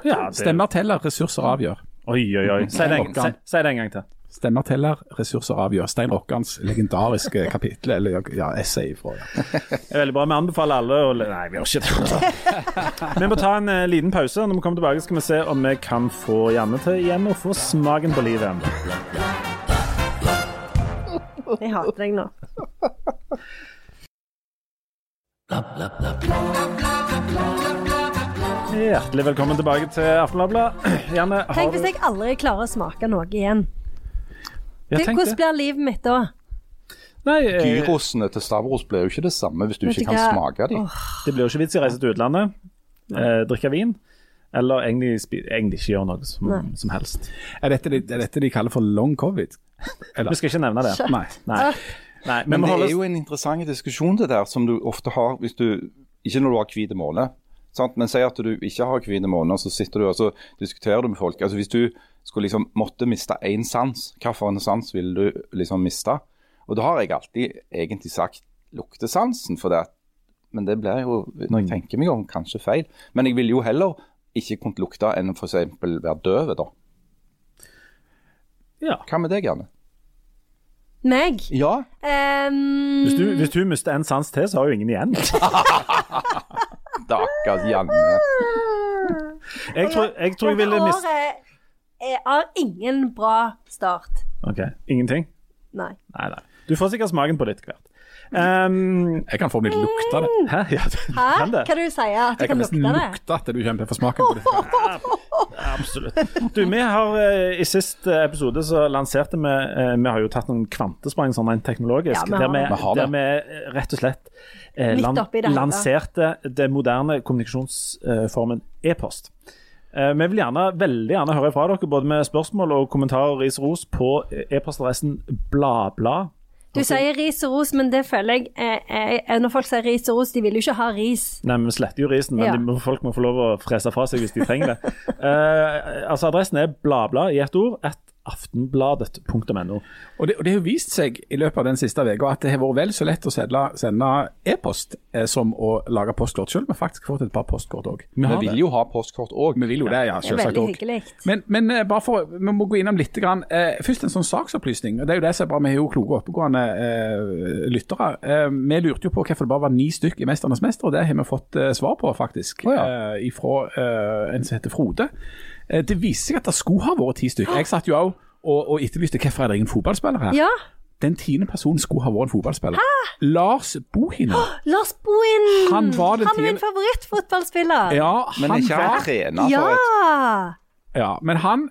Ja, det- Stemmer teller, ressurser avgjør. Oi, oi, oi. Si det, en, si, si det en gang til. Stemmer teller, ressurser avgjør. Stein Rokkans legendariske [LAUGHS] kapittel, eller ja, essay fra ja. Det er veldig bra. Vi anbefaler alle å Nei, vi gjør ikke det. [LAUGHS] Vi må ta en uh, liten pause. Når vi kommer tilbake, skal vi se om vi kan få Janne til igjen å få smaken på livet. Jeg hater deg nå. Hjertelig velkommen tilbake til Aftenbladet. Janne, har Tenk hvis jeg aldri klarer å smake noe igjen. Tenk hvordan blir livet mitt da? Nei, eh, Gyrosene til Stavros blir jo ikke det samme hvis du ikke kan hva? smake dem. det blir jo ikke vits i å reise til utlandet, eh, drikke vin, eller egentlig, egentlig ikke gjøre noe som, som helst. Er, dette de, er dette de kaller for long covid? Vi skal ikke nevne det. Nei. Nei. Nei, Men men det er jo en interessant diskusjon det der, som du ofte har hvis du Ikke når du har hvit måne, men si at du ikke har hvite og så sitter du og så diskuterer du med folk. Altså Hvis du skulle liksom måtte miste én sans, hvilken sans ville du liksom miste? Og da har jeg alltid egentlig sagt luktesansen, for det, men det blir jo, når jeg tenker meg om, kanskje feil. Men jeg ville jo heller ikke kunnet lukte enn f.eks. være døv, da. Ja. Hva med deg, Janne? Meg? Ja, Um... Hvis, du, hvis du mister en sans til, så har jo ingen igjen. [LAUGHS] stakkars Janne. Jeg tror jeg, tror jeg ville miste er- har ingen bra start. OK. Ingenting? Nei. Nei, nei. Du får sikkert smaken på litt hvert. Um, Jeg kan få litt lukt av det. hæ? Ja, du Hæ? kan det? Hva du sier At du Jeg kan kan nesten lukte det? lukte at du kommer til å få smaken på det. [LAUGHS] Absolutt. Du, vi har eh, I sist episode så lanserte vi eh, Vi har jo tatt noen kvantesprang sånn rent teknologisk. Ja, vi har der, vi, det. Det. der vi rett og slett eh, lan det lanserte det moderne kommunikasjonsformen e-post. Eh, vi vil gjerne, veldig gjerne høre fra dere, både med spørsmål og kommentarer, ris og ros, på e-postadressen bla. Du sier ris og ros, men det føler jeg eh, eh, Når folk sier ris og ros, de vil jo ikke ha ris. Nei, men Vi sletter jo risen, men Ja. de folk må få lov å frese fra seg hvis de trenger det. Eh, altså Adressen er bladblad i ett ord. at aftenbladet.no. Og det, og det har vist seg i løpet av den siste uka at det har vært vel så lett å sende, sende e-post eh, som å lage postkort, selv om vi faktisk har fått et par postkort òg. Vi vil jo ha postkort òg. Vi vil jo det, ja. Selvsagt òg. Men, men eh, bare for, vi må gå innom litt. Grann. Eh, først en sånn saksopplysning. og Det er jo det som er bra. Vi har jo kloke og oppegående eh, lyttere. Eh, vi lurte jo på hvorfor det bare var ni stykk i 'Mesternes mester', og det har vi fått eh, svar på, faktisk. Eh, ifra eh, en som heter Frode. Eh, det viser seg at det skulle ha vært ti stykker. Jeg satt jo òg og, og etterlyste hvorfor er det ingen fotballspillere her. Ja, Den tiende personen skulle ha vært en fotballspiller. Hæ? Lars Bohinen. Lars Bohin! Han var den Han er min favorittfotballspiller. Ja, Men han ikke han var trener for et Ja! Ja, men han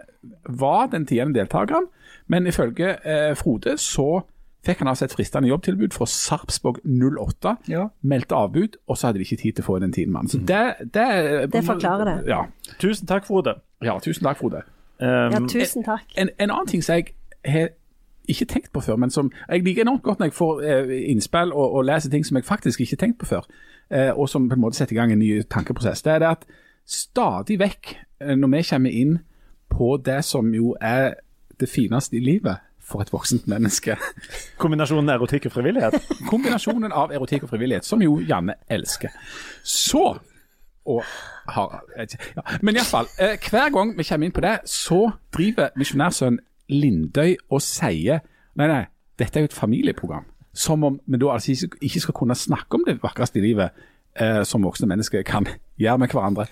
var den tiende deltakeren. Men ifølge eh, Frode så fikk han altså et fristende jobbtilbud fra Sarpsborg 08. Ja. Meldte avbud, og så hadde de ikke tid til å få den tiden mannen. Så det, det, Det forklarer det. Ja. Tusen takk, Frode. ja, tusen takk, Frode. Um, Ja, tusen takk. En, en annen ting som jeg har ikke tenkt på før, men som jeg liker enormt godt når jeg får eh, innspill og, og leser ting som jeg faktisk ikke har tenkt på før, eh, og som på en måte setter i gang en ny tankeprosess, det er det at stadig vekk, eh, når vi kommer inn på det som jo er det fineste i livet for et voksent menneske, kombinasjonen erotikk og frivillighet. [LAUGHS] kombinasjonen av erotikk og frivillighet, som jo Janne elsker, så og har, ja. Men iallfall, eh, hver gang vi kommer inn på det, så driver misjonærsønn Lindøy og sier Nei, nei, dette er jo et familieprogram. Som om vi da altså ikke, skal kunne snakke om det vakreste i livet eh, som voksne mennesker kan [LAUGHS] gjøre med hverandre.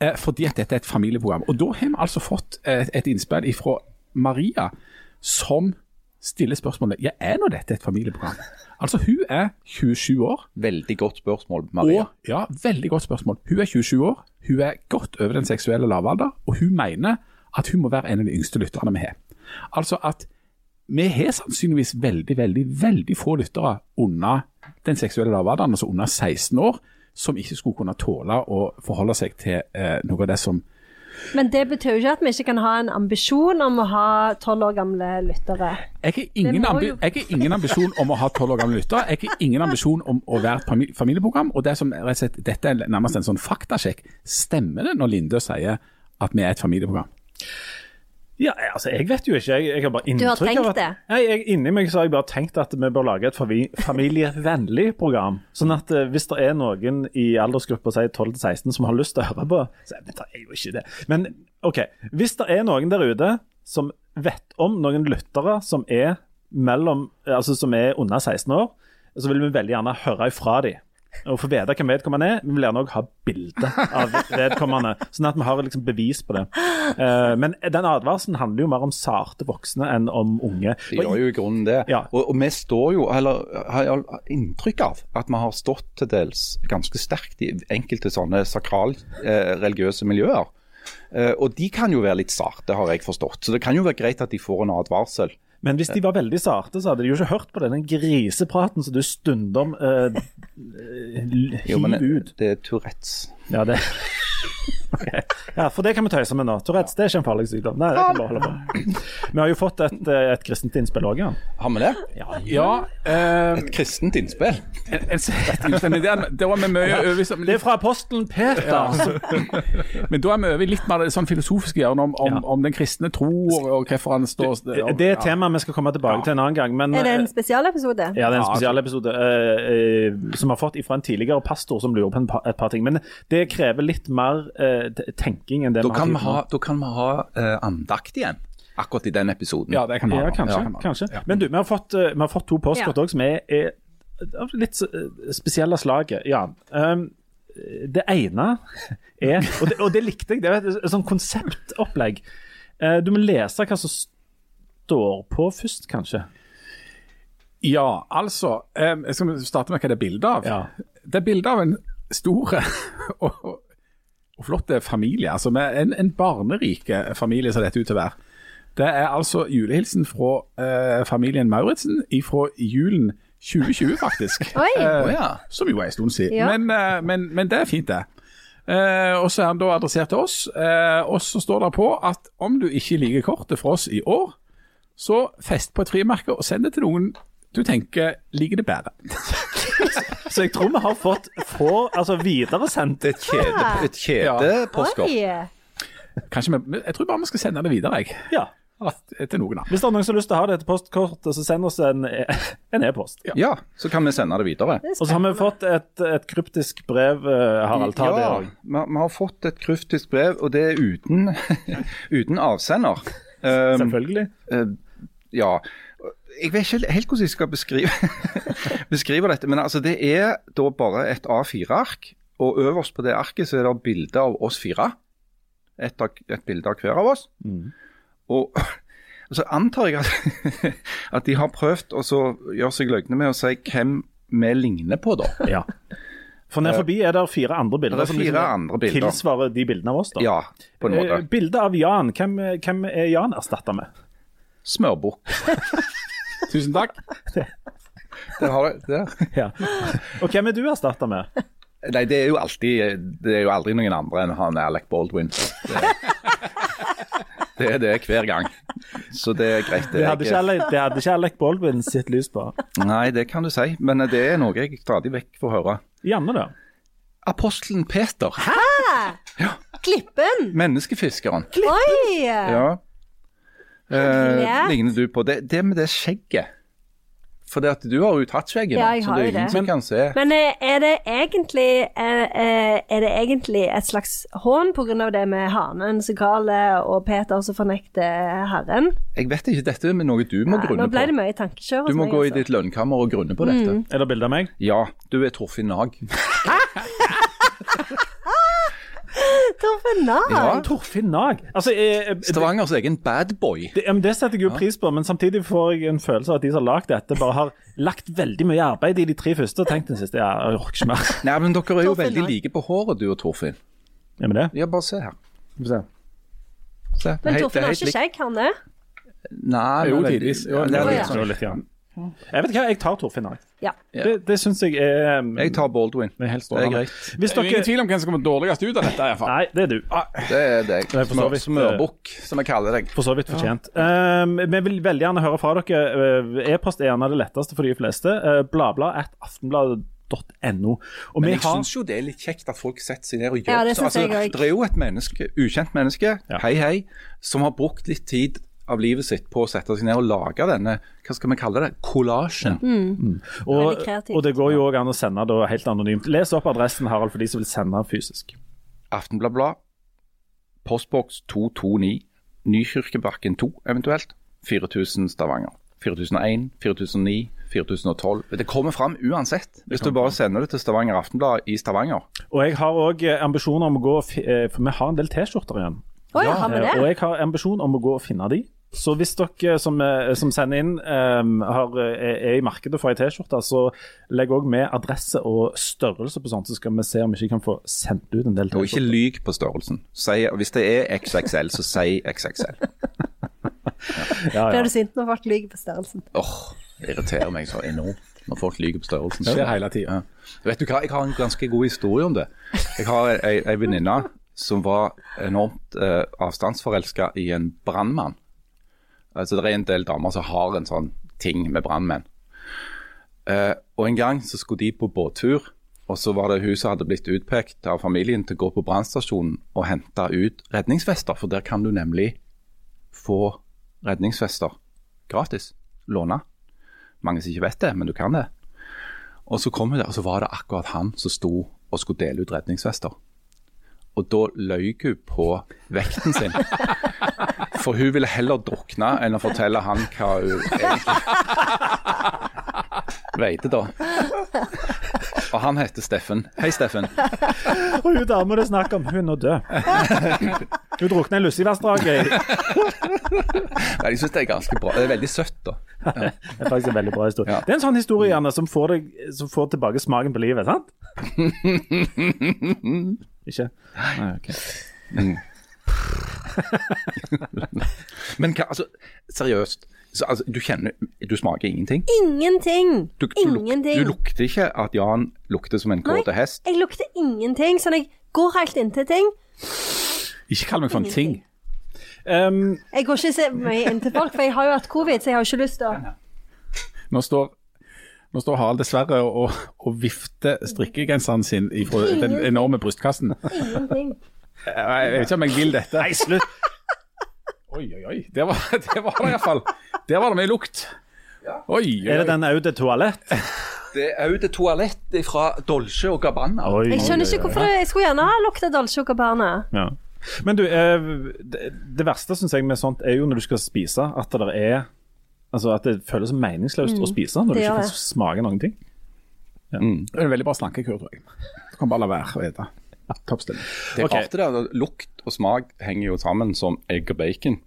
Eh, fordi at dette er et familieprogram. Og da har vi altså fått et, et innspill fra Maria, som stiller spørsmålet ja, er nå dette et familieprogram. Altså, hun er 27 år. Veldig godt spørsmål, Maria. Og, ja, veldig godt spørsmål. Hun er 27 år, hun er godt over den seksuelle lavalder, og hun mener at hun må være en av de yngste lytterne vi har. Altså at vi har sannsynligvis veldig, veldig, veldig få lyttere under den seksuelle lavalderen, altså under 16 år, som ikke skulle kunne tåle å forholde seg til eh, noe av det som Men det betyr jo ikke at vi ikke kan ha en ambisjon om å ha tolv år gamle lyttere. Jeg har, ingen ambi jeg ingen ambisjon om å ha tolv år gamle lyttere. Jeg har ingen ambisjon om å være et familieprogram. og det som slett, Dette er nærmest en sånn faktasjekk. Stemmer det når Linde sier at vi er et familieprogram? Ja, altså, jeg vet jo ikke. Jeg, jeg har bare har inntrykk tenkt av at det? Nei, jeg, Inni meg så har jeg bare tenkt at vi bør lage et familievennlig program. Sånn at uh, hvis det er noen i aldersgruppa si 12-16 som har lyst til å høre på så det er jo ikke det. Men OK. Hvis det er noen der ute som vet om noen lyttere som er mellom Altså som er under 16 år, så vil vi veldig gjerne høre ifra dem. Og få vite hvem vedkommende er. Vi vil gjerne òg ha bilde av vedkommende, sånn at vi har liksom bevis på det. Eh, men den advarselen handler jo mer om sarte voksne enn om unge. Det gjør jo i grunnen det. Ja. Og, og vi står jo, eller har jeg inntrykk av, at vi har stått til dels ganske sterkt i enkelte sånne sakral-religiøse miljøer. Eh, og de kan jo være litt sarte, har jeg forstått. Så det kan jo være greit at de får en advarsel. Men hvis de var veldig sarte, så hadde de jo ikke hørt på denne grisepraten som du stundom uh, Jo, men hiver det er Tourettes. Ja, det Ok. Ja, for det kan vi tøyse med nå. Tourettes det er ikke en farlig sykdom. Nei, det kan bare holde på. Vi har jo fått et, eh, et kristent innspill òg, ja. Har vi det? Ja, eh, Et kristent innspill. en, en, en, det, var vi mye over som- Det er fra apostelen Peter. Men da er vi over i litt mer det sånn filosofiske hjørnet om, om, om den kristne tro og, og hvorfor han står Det er et tema vi skal komme tilbake til en annen gang. Men, Er det en eh, spesialepisode? Ja, det er en spesialepisode eh, eh, som vi har fått fra en tidligere pastor som lurer på en pa et par ting. Men det krever litt mer eh, tenking enn det Da vi kan vi ha, da kan vi ha uh, andakt igjen, akkurat i den episoden. Ja, det kan man Ja, kanskje. Ja, kanskje. Ja. Men du, vi har fått, eh, vi har fått to postkort Ja. òg som er, er av litt eh, spesielle slaget. Ja. Um, det ene [LAUGHS] er og det, og det likte jeg. Det er et sånn konseptopplegg. Eh, du må lese hva som står på først, kanskje. Ja, altså eh, Jeg skal starte med hva det er bilde av. Ja. Det er bilde av en stor [LAUGHS] og, og, flotte flott familie. altså med En, en barnerike familie ser dette ut til å være. Det er altså julehilsen fra eh, familien Mauritzen fra julen 2020, faktisk. [LAUGHS] Oi. Eh, ja. Som jo er en stund siden. Ja. Men, eh, men, men det er fint, det. Eh, og så er han da adressert til oss. Eh, og så står det på at om du ikke liker kortet fra oss i år, så fest på et frimerke og send det til noen Du tenker liker det bedre. [LAUGHS] Så jeg tror vi har fått få, altså videresendt Et kjede, et. Kanskje vi, jeg tror bare vi skal sende det videre, jeg. Ja. Til noen andre. Hvis det er noen som har lyst til å ha det etter postkortet, så send oss en e-post. e-post. Ja, så kan vi sende det videre. Det Og så har vi fått et, et kryptisk brev, eh, Harald. Ta det. Ja, også. vi, vi har fått et kryptisk brev, og det er uten, [LAUGHS] uten avsender. [LAUGHS] Um, Selvfølgelig. eh, ja. Jeg vet ikke helt hvordan jeg skal beskrive, [LAUGHS] beskrive dette, men altså det er da bare et A4-ark. Og øverst på det arket så er det bilde av oss fire. Et, et bilde av hver av oss. Og [LAUGHS] så antar jeg at, [LAUGHS] at de har prøvd å gjøre seg løgne med å si hvem vi ligner på, da. Ja. For ned forbi er det fire andre bilder Det er som liksom andre bilder. tilsvarer de bildene av oss. da. Ja, på en måte. Bildet av Jan. Hvem, hvem er Jan erstatta med? Smørbukk. Tusen takk. Den har du der. [LAUGHS] Ja. Og hvem er du erstatta med? Nei, det er jo alltid Det er jo aldri noen andre enn han Alec Baldwin. Det, det er det hver gang. Så det er greit. Det hadde ikke, Alec, det hadde ikke Alec Baldwin sitt lys på. Nei, det kan du si, men det er noe jeg stadig vekk får høre. Janne, da? Apostelen Peter. Hæ? Ja. Klippen! Menneskefiskeren. Oi! Ja. Eh, ligner du på det, det med det skjegget? For det at du har jo tatt skjegget, Ja, så det er ingen det. som kan se. Men eh, er det egentlig er, er- er det egentlig et slags hån pga. det med hanen som gale og Peter som fornekter Herren? Jeg vet ikke, dette er noe du må ja, grunne Nå ble det på. mye tankekjør Du må meg. gå i altså. ditt lønnkammer og grunne på dette. Er det bilde av meg? Ja, du er Torfinn Nag. [LAUGHS] [LAUGHS] [LAUGHS] [LAUGHS] Torfinn Nag! Ja. Torfinn Nag. Altså, eh, eh, Stavangers egen badboy. det, det setter jeg jo pris på, men samtidig får jeg en følelse av at de som har lagd dette, bare har lagt veldig mye arbeid i de tre første og tenkt den siste ja, jeg orker ikke mer. Nei, men dere er jo Torfinn veldig Nag. like på håret, du og Torfinn. Ja, men det? Ja, bare se her. Se. Se, Men Torfinn har ikke skjegg, han det? Nei, Jo, tidvis. Jo, Ja, det er litt sånn. Ja. Jeg vet hva, jeg tar Torfinn. Ja. Det, det syns jeg er um, Jeg tar Baldwin. er helt Det er greit. Hvis dere... er ingen tvil om hvem som kommer dårligst ut av dette. i hvert fall. Nei, det er du. Det er deg. Det er så Smør, smørbukk, som jeg kaller deg. For så vidt fortjent. Um, vi vil veldig gjerne høre fra dere. Uh, E-post er gjerne det letteste for de fleste. Uh, bla at aftenbladet.no. Og Men vi jeg har syns jo det er litt kjekt at folk setter seg ned og gjør Ja, det så. synes jeg også. Det er jo et menneske, ukjent menneske, Ja. hei hei, som har brukt litt tid av livet sitt på å sette seg ned og lage denne, hva skal vi kalle det, kollasjen. Mm. Veldig kreativt. og det går jo òg an å sende det helt anonymt. Les opp adressen, Harald, for de som vil sende fysisk. Aftenbladblad, postboks 229, Nykirkebakken 2 eventuelt, 4000 Stavanger. 4001, 4009, 4012. Det kommer fram uansett, hvis du bare sender det til Stavanger Aftenblad i Stavanger. Og jeg har òg ambisjoner om å gå og eh, For vi har en del T-skjorter igjen. Oh, ja, har Eh, Og jeg har ambisjon om å gå og finne de. Så hvis dere som, eh, som sender inn um, har, eh, er i markedet for ei T-skjorte, så legg òg med adresse og størrelse på sånt, så skal vi se om vi ikke kan få sendt ut en del Og ikke T-skjorter. lyg på størrelsen. Si, hvis det er XXL, så si XXL. Ja, Blir ja. du sint når folk lyver på størrelsen? Åh, det irriterer meg så enormt når folk lyver på størrelsen. Det skjer hele tida. Ja. Vet du hva, jeg har en ganske god historie om det. Jeg har ei, ei venninne som var enormt eh, avstandsforelska i en brannmann. Altså, det er en del damer som har en sånn ting med brannmenn. Eh, og en gang så skulle de på båttur, og så var det hun som hadde blitt utpekt av familien til å gå på brannstasjonen og hente ut redningsvester, for der kan du nemlig få redningsvester gratis. Låne. Mange som ikke vet det, men du kan det. Og så kom hun der, og så var det akkurat han som sto og skulle dele ut redningsvester. Og da løy hun på vekten sin. [LAUGHS] For hun ville heller drukne enn å fortelle han hva hun egentlig veide, da. Og han heter Steffen. Hei, Steffen. Og hun dama det er snakk om, hun er død. Hun drukna i Lussivassdraget. Nei, Jeg syns det er ganske bra. Det er veldig søtt, da. [LAUGHS] Det er faktisk en veldig bra historie. Ja. Det er en sånn historie Janne, som får, deg, som får tilbake smaken på livet, sant? [LAUGHS] Ikke? Nei, ok. [LAUGHS] Men hva, altså, seriøst. Så, altså, du kjenner Du smaker ingenting? Ingenting. Du, du, luk, du lukter ikke at Jan lukter som en Nei. kåte hest? Jeg lukter ingenting, sånn jeg går helt inntil ting. Ikke kall meg for en ting. Um, Jeg går ikke så mye inntil folk, for jeg har jo hatt covid, så jeg har ikke lyst til å Nå står Nå står Harald dessverre og, og vifter strikkegenseren sin fra den enorme brystkassen. Ingenting. Jeg vet ikke om jeg vil dette. Nei, slutt! Oi, oi, oi. Det var [LAUGHS] det var det iallfall. Der var det mye lukt. Oi, oi, Er det den Aude toalett? Det er Aude toalett fra Dolce og Gabbana. Oi. Jeg skjønner ikke hvorfor det, jeg skulle gjerne ha lukta Dolce og Gabbana. Ja. Men du, eh, det, verste syns jeg med sånt er jo når du skal spise, at det er Altså at det føles meningsløst å spise når du ikke kan smake noen ting. Det er en veldig bra slankekur, tror jeg. Du kan bare la være å spise. Toppstilling. Det er okay. det. Lukt og smak henger jo sammen som egg og bacon.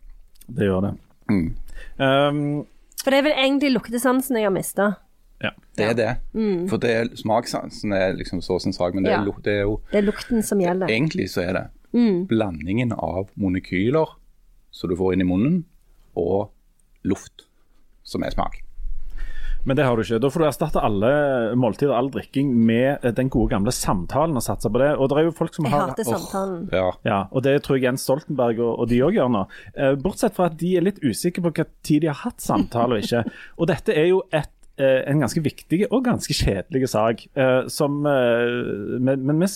Det gjør det. Mm. Um, For det er vel egentlig luktesansen jeg har mista. ja. Det er det. For det er, smakssansen er liksom så sin sak, men det er, Ja. lu- det er jo Det er lukten som gjelder. Egentlig så er det blandingen av molekyler som du får inn i munnen, og luft som er smak. Men det har du ikke. Da får du erstatte alle måltider og all drikking med eh, den gode gamle samtalen og satse på det. Og det er jo folk som Jeg har hater samtalen. Ja. Ja, og det tror jeg Jens Stoltenberg og, og de òg gjør nå. Eh, bortsett fra at de er litt usikre på hva tid de har hatt samtale og ikke. [LAUGHS] Og dette er jo et, eh, en ganske viktig og ganske kjedelig sak. som, men men vi,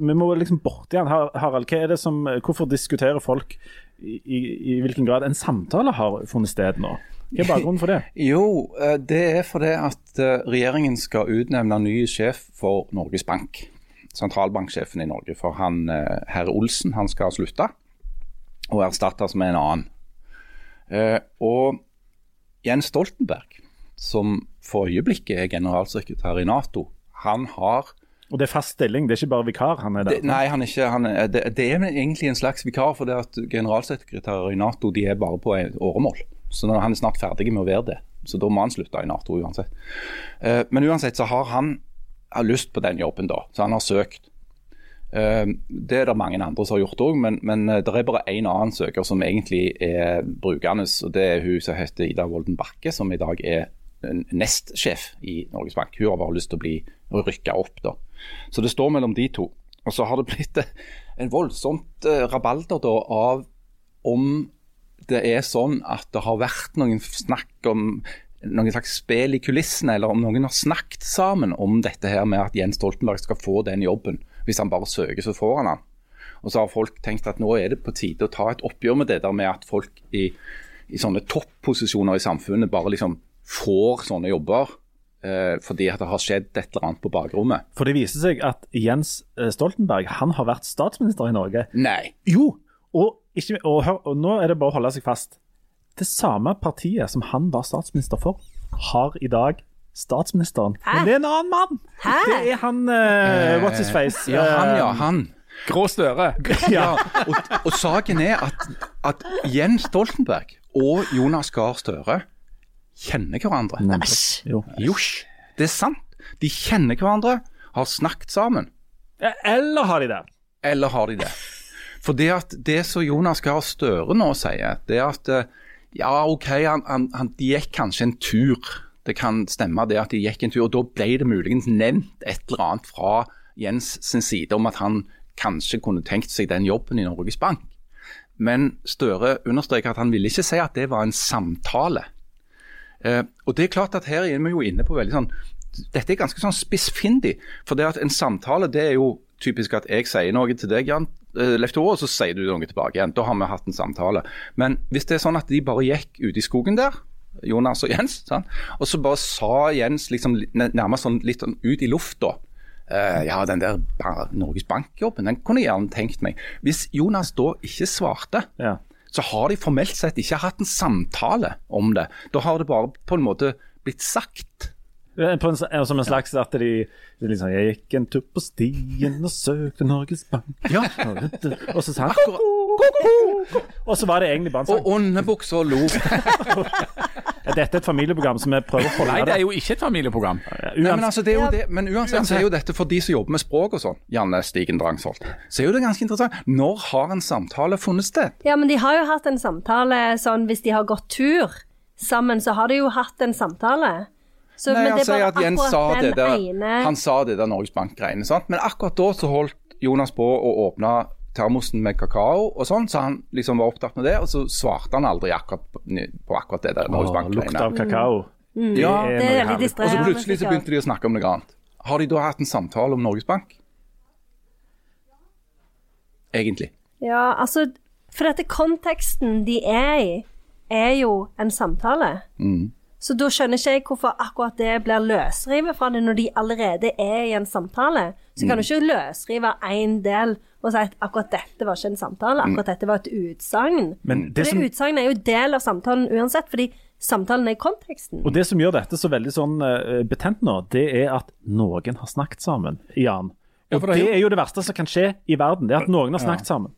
vi må liksom borti den. Harald, hva er det som, hvorfor diskuterer folk i, i, i hvilken grad en samtale har funnet sted nå? Hva er bakgrunnen for det? [LAUGHS] Jo, eh, det er fordi at eh, regjeringen skal utnevne ny sjef for Norges Bank. Sentralbanksjefen i Norge. For han, eh, herr Olsen han skal slutte og erstattes med en annen. Og Jens Stoltenberg, som for øyeblikket er generalsekretær i Nato, han har Og det er fast stilling, det er ikke bare vikar han er der? det, Nei, han er ikke, han er, det, det er egentlig en slags vikar, for det at generalsekretærer i Nato de er bare på en åremål. Så han er snart ferdig med å være det. Så da må han slutte i Nato uansett. Eh, men uansett så har han har lyst på den jobben, da. Så han har søkt. Eh, det er det mange andre som har gjort òg, men, men eh, det er bare én annen søker som egentlig er brukende. og Det er hun som heter Ida Wolden Bakke, som i dag er nestsjef i Norges Bank. Hun har bare lyst til å bli rykka opp, da. Så det står mellom de to. Og så har det blitt en voldsomt rabalder da av om det er sånn at det har vært noen snakk om noen slags spill i kulissene, eller om noen har snakket sammen om dette her med at Jens Stoltenberg skal få den jobben. Hvis han bare søker, så får han den. Og så har folk tenkt at nå er det på tide å ta et oppgjør med det der med at folk i, i sånne topposisjoner i samfunnet bare liksom får sånne jobber. Eh, fordi at det har skjedd et eller annet på bakrommet. For det viser seg at Jens eh, Stoltenberg han har vært statsminister i Norge. Nei. Jo, og, ikke, og, hør, og nå er det bare å holde seg fast. Det samme partiet som han var statsminister for, har i dag statsministeren. Hæ? Men det er en annen mann! Hæ? Det er han uh, What's his face? Ja, han, ja. Eh, Han. Grå støre. [LAUGHS] Ja, og, og saken er at, at Jens Stoltenberg og Jonas Gahr Støre kjenner hverandre. Æsj. Josj, det er sant. De kjenner hverandre, har snakket sammen. Eller har de det? Eller har de det? For det at det som Jonas Gahr Støre nå sier, det er at eh, ja, OK, han, han, han, gikk kanskje en tur. Det kan stemme det at de gikk en tur, og da ble det muligens nevnt et eller annet fra Jens sin side om at han kanskje kunne tenkt seg den jobben i Norges Bank. Men Støre understreker at han ville ikke si at det var en samtale. Eh, og det er klart at Her er vi jo inne på veldig sånn Dette er ganske sånn spissfindig. For det at en samtale det er jo typisk at jeg sier noe til deg, Jan eh, Leif Tore, og så sier du noe tilbake igjen. Da har vi hatt en samtale. Men hvis det er sånn at de bare gikk ute i skogen der, Jonas og Jens, sant? og så bare sa Jens liksom nærmest sånn litt sånn ut i lufta Uh, ja, den der Norges Bank-jobben, den kunne jeg gjerne tenkt meg. Hvis Jonas da ikke svarte, Ja. så har de formelt sett ikke hatt en samtale om det. Da har det bare på en måte blitt sagt. På en, som en slags at de, liksom, Jeg gikk en tur på stien og søkte Norges Bank. Ja, [LAUGHS] Og så sa han Og så var det egentlig bare en sang. Og åndebuksa lo. [LAUGHS] Dette er et familieprogram som vi prøver å holde Nei, det er jo ikke et familieprogram. Nei, men, altså, det er jo det. men uansett så er jo dette for de som jobber med språk og sånn, Janne Stigen Drangsholt, så er jo det ganske interessant. Når har en samtale funnet sted? Ja, men de har jo hatt en samtale sånn hvis de har gått tur sammen, så har de jo hatt en samtale. Så, Nei, men Han er sier at Jens sa det der, ene han sa det der Norges Bank-greiene. sant? Men akkurat da så holdt Jonas på å åpne termosen med kakao og sånn, så han liksom var opptatt med det, og så svarte han aldri akkurat på, på akkurat det der Norges Bank-greiene. av kakao. Ja, er Det er veldig herlig. Og så plutselig så begynte de å snakke om noe annet. Har de da hatt en samtale om Norges Bank? Egentlig. Ja, altså For dette konteksten de er i, er jo en samtale. Så da skjønner ikke jeg hvorfor akkurat det blir løsrivet fra det når de allerede er i en samtale. Så kan du ikke løsrive én del og si at akkurat dette var ikke en samtale, akkurat dette var et utsagn. Men For det som, utsagnet er jo del av samtalen uansett, fordi samtalen er i konteksten. og det som gjør dette så veldig sånn eh, betent nå, det er at noen har snakket sammen, Jan. Og ja, det er det er jo det verste som kan skje i verden, det er at noen har snakket sammen.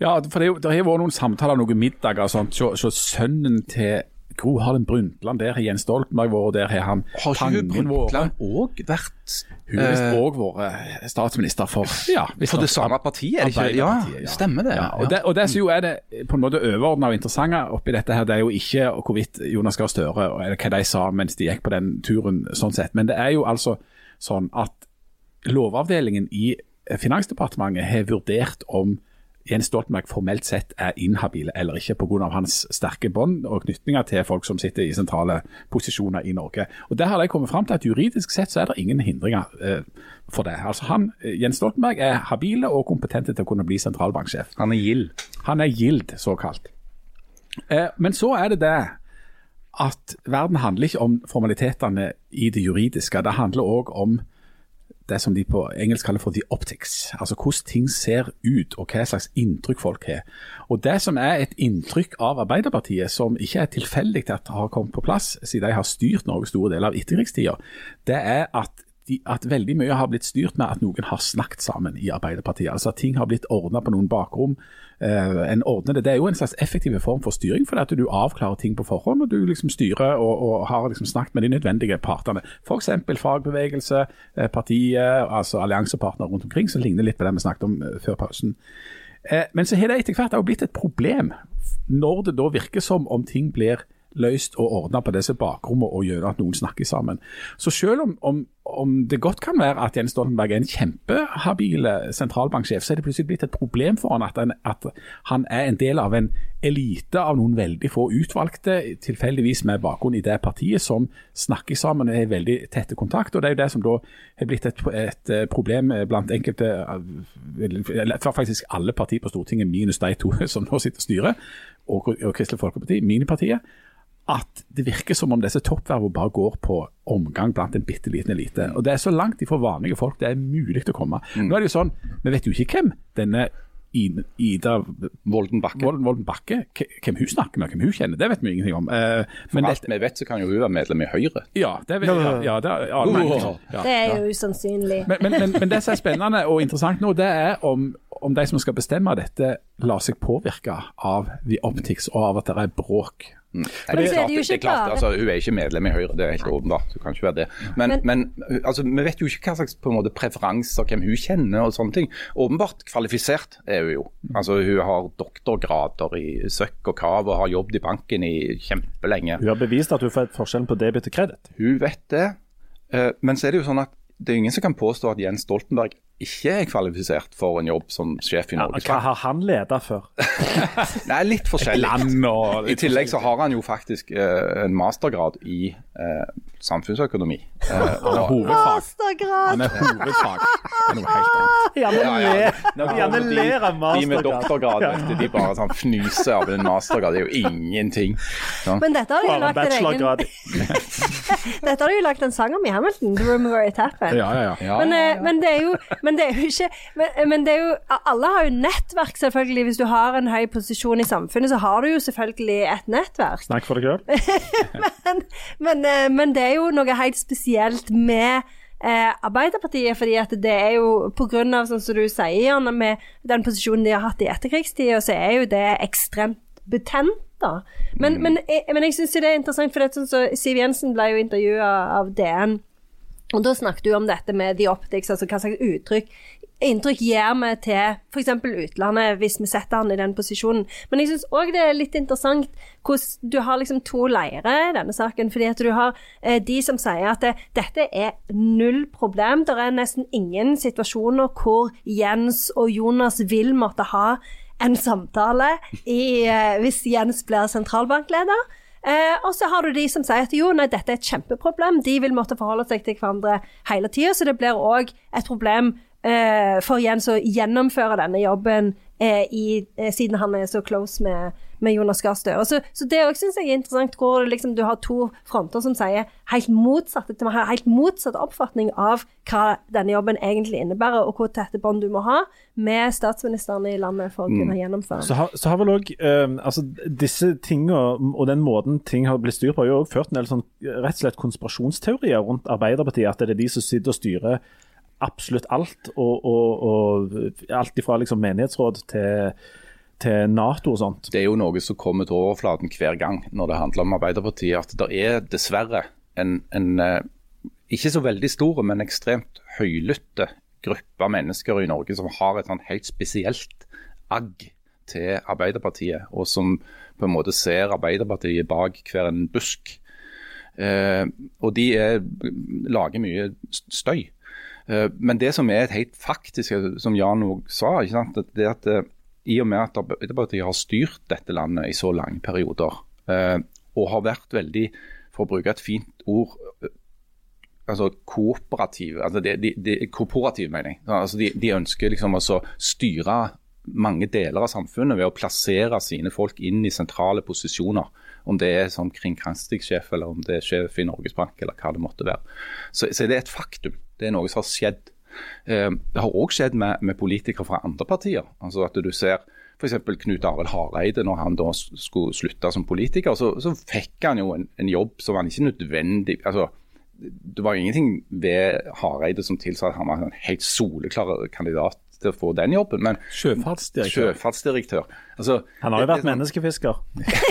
Ja, for det, det har vært noen samtaler, noen middager og sånt. Så, så sønnen til Gro Harlem Brundtland, der har Jens Stoltenberg vært, der har han Har ikke hun Brundtland òg vært Hun har eh, òg vært statsminister for ja, for det samme partiet, er det ikke? Ja, stemmer det. Ja, og, det, og det som jo er det på en måte overordna og interessante oppi dette, her, det er jo ikke hvorvidt Jonas Gahr Støre eller hva de sa mens de gikk på den turen, sånn sett. Men det er jo altså sånn at Lovavdelingen i Finansdepartementet har vurdert om Jens Stoltenberg formelt sett er inhabile eller ikke pga. hans sterke bånd og knytninger til folk som sitter i sentrale posisjoner i Norge. Og Der har de kommet fram til at juridisk sett så er det ingen hindringer eh, for det. Altså han, eh, Jens Stoltenberg er habile og kompetente til å kunne bli sentralbanksjef. Han er gild. Han er gild, såkalt. Eh, men så er det det at verden handler ikke om formalitetene i det juridiske. Det handler òg om det som de på engelsk kaller for the optics. Altså hvordan ting ser ut, og hva slags inntrykk folk har. Og Det som er et inntrykk av Arbeiderpartiet, som ikke er tilfeldig at har kommet på plass, siden de har styrt Norge store deler av etterkrigstida, det er at de, at veldig mye har blitt styrt med at noen har snakket sammen i Arbeiderpartiet. Altså at ting har blitt ordna på noen bakrom. Eh, en ordner det. er jo en slags effektiv form for styring, fordi at du avklarer ting på forhånd. og Du liksom styrer og, og har liksom snakket med de nødvendige partene. F.eks. fagbevegelse, eh, partiet, altså alliansepartnere rundt omkring, som ligner litt på det vi snakket om eh, før pausen. Eh, men så har det etter hvert blitt et problem, når det da virker som om ting blir løst og ordna på disse bakrommene og gjennom at noen snakker sammen. Så selv om, om, om det godt kan være at Jens Stoltenberg er en kjempehabil sentralbanksjef, så er det plutselig blitt et problem for han at, han at han er en del av en elite av noen veldig få utvalgte, tilfeldigvis med bakgrunn i det partiet, som snakker sammen og er i veldig tette kontakt. og Det er jo det som da har blitt et, et eh, problem blant enkelte, eller faktisk alle partier på Stortinget, minus de to [LAUGHS] som nå sitter og styrer, og, og Kristelig Folkeparti, minipartiet at det virker som om disse toppvervene bare går på omgang blant en bitte liten elite. Og Det er så langt ifra vanlige folk det er mulig å komme. Nå er det jo sånn, Vi vet jo ikke hvem denne Ida Volden Bakke. Volden, Volden Bakke, hvem hun snakker med, hvem hun kjenner, det vet vi ingenting om. Eh, men For alt det, vi vet, så kan jo hun være medlem i Høyre. ja, det vet, ja, ja, det ja. Ja, Det er jo usannsynlig. Men, men, men, men det som er spennende og interessant nå, det er om, om de som skal bestemme dette, lar seg påvirke av the optics og av at det er bråk. Men det, er klart, det, er klart altså, Hun er ikke medlem i Høyre, det er helt åpenbart. Hun kan ikke være det. Men, men, altså, vi vet jo ikke hva slags måte, preferanser, hvem hun kjenner og sånne ting. Åpenbart kvalifisert er hun jo. Altså, Hun har doktorgrader i søkk og kav og har jobbet i banken i kjempelenge. Hun har bevist at hun får forskjellen på debit og kreditt. Hun vet det. Eh, Men så er det jo sånn at det er ingen som kan påstå at Jens Stoltenberg ikke er kvalifisert for en jobb som sjef i Norges Hva har han ledet før? [LAUGHS] Nei, litt forskjellig. Land og I tillegg så har han jo faktisk eh, en mastergrad i eh, samfunnsøkonomi. Eh, og, hovedfag. Mastergrad! Han er hovedfag. Det er noe helt annet. [LAUGHS] Janne Ja, ja. ler, av de, de med doktorgrad, vet du, de bare sånn fnyser av en mastergrad. Det er jo ingenting. Men dette har de jo lagt en egen. [LAUGHS] Dette har de jo lagt en sang om i Hamilton, 'The Room Where It Happened'. Ja, ja, ja. Ja, Men, ja, eh, men, det er jo, men det er jo ikke men, men det er jo Alle har jo nettverk, selvfølgelig. Hvis du har en høy posisjon i samfunnet, så har du jo selvfølgelig et nettverk. Snakk for deg sjøl. [LAUGHS] Men, men, eh, men det er jo noe helt spesielt med eh, Arbeiderpartiet, fordi at det er jo av, sånn som du sier, Janne, med den posisjonen de har hatt i etterkrigstida, så er jo det ekstremt betent. da. Men, men, jeg, men jeg syns det er interessant, for det er sånn så Siv Jensen ble jo intervjua av DN. Og da snakket du om dette med the optics, altså hva slags uttrykk inntrykk gir vi til f.eks. utlandet, hvis vi setter han i den posisjonen. Men jeg syns òg det er litt interessant hvordan du har liksom to leirer i denne saken. fordi at du har eh, de som sier at det, dette er null problem. Det er nesten ingen situasjoner hvor Jens og Jonas vil måtte ha en samtale i, eh, hvis Jens blir sentralbankleder. Eh, og så har du de som sier at jo, nei, dette er et kjempeproblem. De vil måtte forholde seg til hverandre hele tida, så det blir òg et problem eh, for Jens å gjennomføre denne jobben eh, i, eh, siden han er så close med, med Jonas Gahr Støre. Så, så det òg syns jeg er interessant, hvor liksom, du har to fronter som sier helt motsatte, de har helt motsatt oppfatning av hva denne jobben egentlig innebærer, og hvor tette bånd du må ha med statsministeren i landet for å kunne gjennomføre. Så har, så har vel òg altså, disse tingene og den måten ting har blitt styrt på, har jo også ført en del sånn, rett og slett konspirasjonsteorier rundt Arbeiderpartiet. At det er de som sitter og styrer absolutt alt. Og, og, og alt ifra liksom, menighetsråd til, til Nato og sånt. Det er jo noe som kommer til overflaten hver gang når det handler om Arbeiderpartiet. At det er dessverre en, en eh, ikke så veldig stor, men ekstremt høylytte gruppe av mennesker i Norge som har et sånn helt spesielt agg til Arbeiderpartiet, og som på en måte ser Arbeiderpartiet bak hver en busk. Eh, og de er, lager mye støy. Eh, men det som er et helt faktisk, som Jan òg sa, det er at eh, i og med at Arbeiderpartiet har styrt dette landet i så lange perioder, eh, og har vært veldig, for å bruke et fint ord, altså kooperative, altså de, de, de, kooperativ mener jeg. Altså de, de ønsker liksom å styre mange deler av samfunnet ved å plassere sine folk inn i sentrale posisjoner. Om det er som kringkastingssjef eller om det er sjef i Norges Bank eller hva det måtte være. Så, så det er et faktum. Det er noe som har skjedd. Eh, det har òg skjedd med, med, politikere fra andre partier. Altså at du ser f.eks. Knut Arild Hareide, når han da skulle slutte som politiker, så, så fikk han jo en, en, jobb som han ikke nødvendig altså, Det var ingenting ved Hareide som tilsa at han var en helt soleklar kandidat til å få den jobben. Men sjøfartsdirektør. sjøfartsdirektør. Altså, han har jo vært menneskefisker.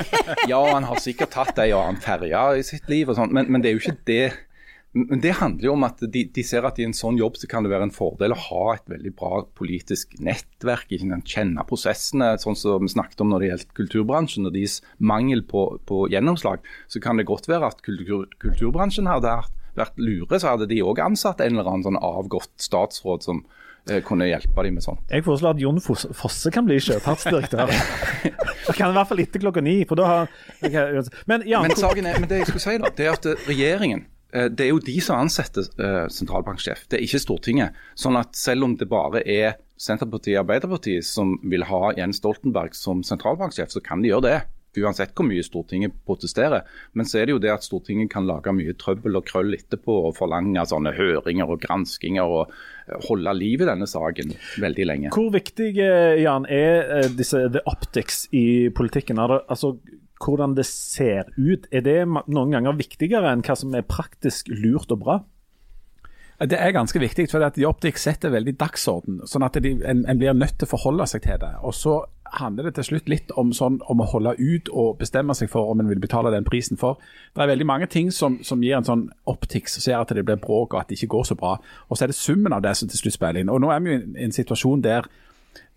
[LAUGHS] ja, han har sikkert tatt ei og annen ferje i sitt liv, og sånt, men, men det er jo ikke det men Det handler jo om at de, de, ser at i en sånn jobb så kan det være en fordel å ha et veldig bra politisk nettverk. Ikke Kjenne prosessene, sånn som vi snakket om når det gjelder kulturbransjen og deres mangel på, på, gjennomslag. Så kan det godt være at kultur, kulturbransjen hadde vært lure, så hadde de òg ansatt en eller annen sånn avgått statsråd som eh, kunne hjelpe dem med sånt. Jeg foreslår at Jon Fosse kan bli sjøfartsdirektør. Det kan i hvert fall etter klokka ni. for da har... Men, ja, men, saken er, men det jeg skulle si da, det er at regjeringen Eh, det er jo de som ansetter uh, sentralbanksjef, det er ikke Stortinget. Sånn at selv om det bare er Senterpartiet og Arbeiderpartiet som vil ha Jens Stoltenberg som sentralbanksjef, så kan de gjøre det. Uansett hvor mye Stortinget protesterer. Men så er det jo det at Stortinget kan lage mye trøbbel og krøll etterpå og forlange sånne høringer og granskinger og eh, holde liv i denne saken veldig lenge. Hvor viktig Jan, er disse the optics i politikken? Altså, hvordan det ser ut, er det noen ganger viktigere enn hva som er praktisk lurt og bra? Det er ganske viktig, for at Jobdik setter veldig dagsorden. sånn at de, en, en, blir nødt til å forholde seg til det. Og Så handler det til slutt litt om, sånn, om å holde ut og bestemme seg for om en vil betale den prisen for. Det er veldig mange ting som, som gir en sånn optikk som ser at det blir bråk og at det ikke går så bra. Og Så er det summen av det som til slutt spiller inn. Og Nå er vi jo i en situasjon der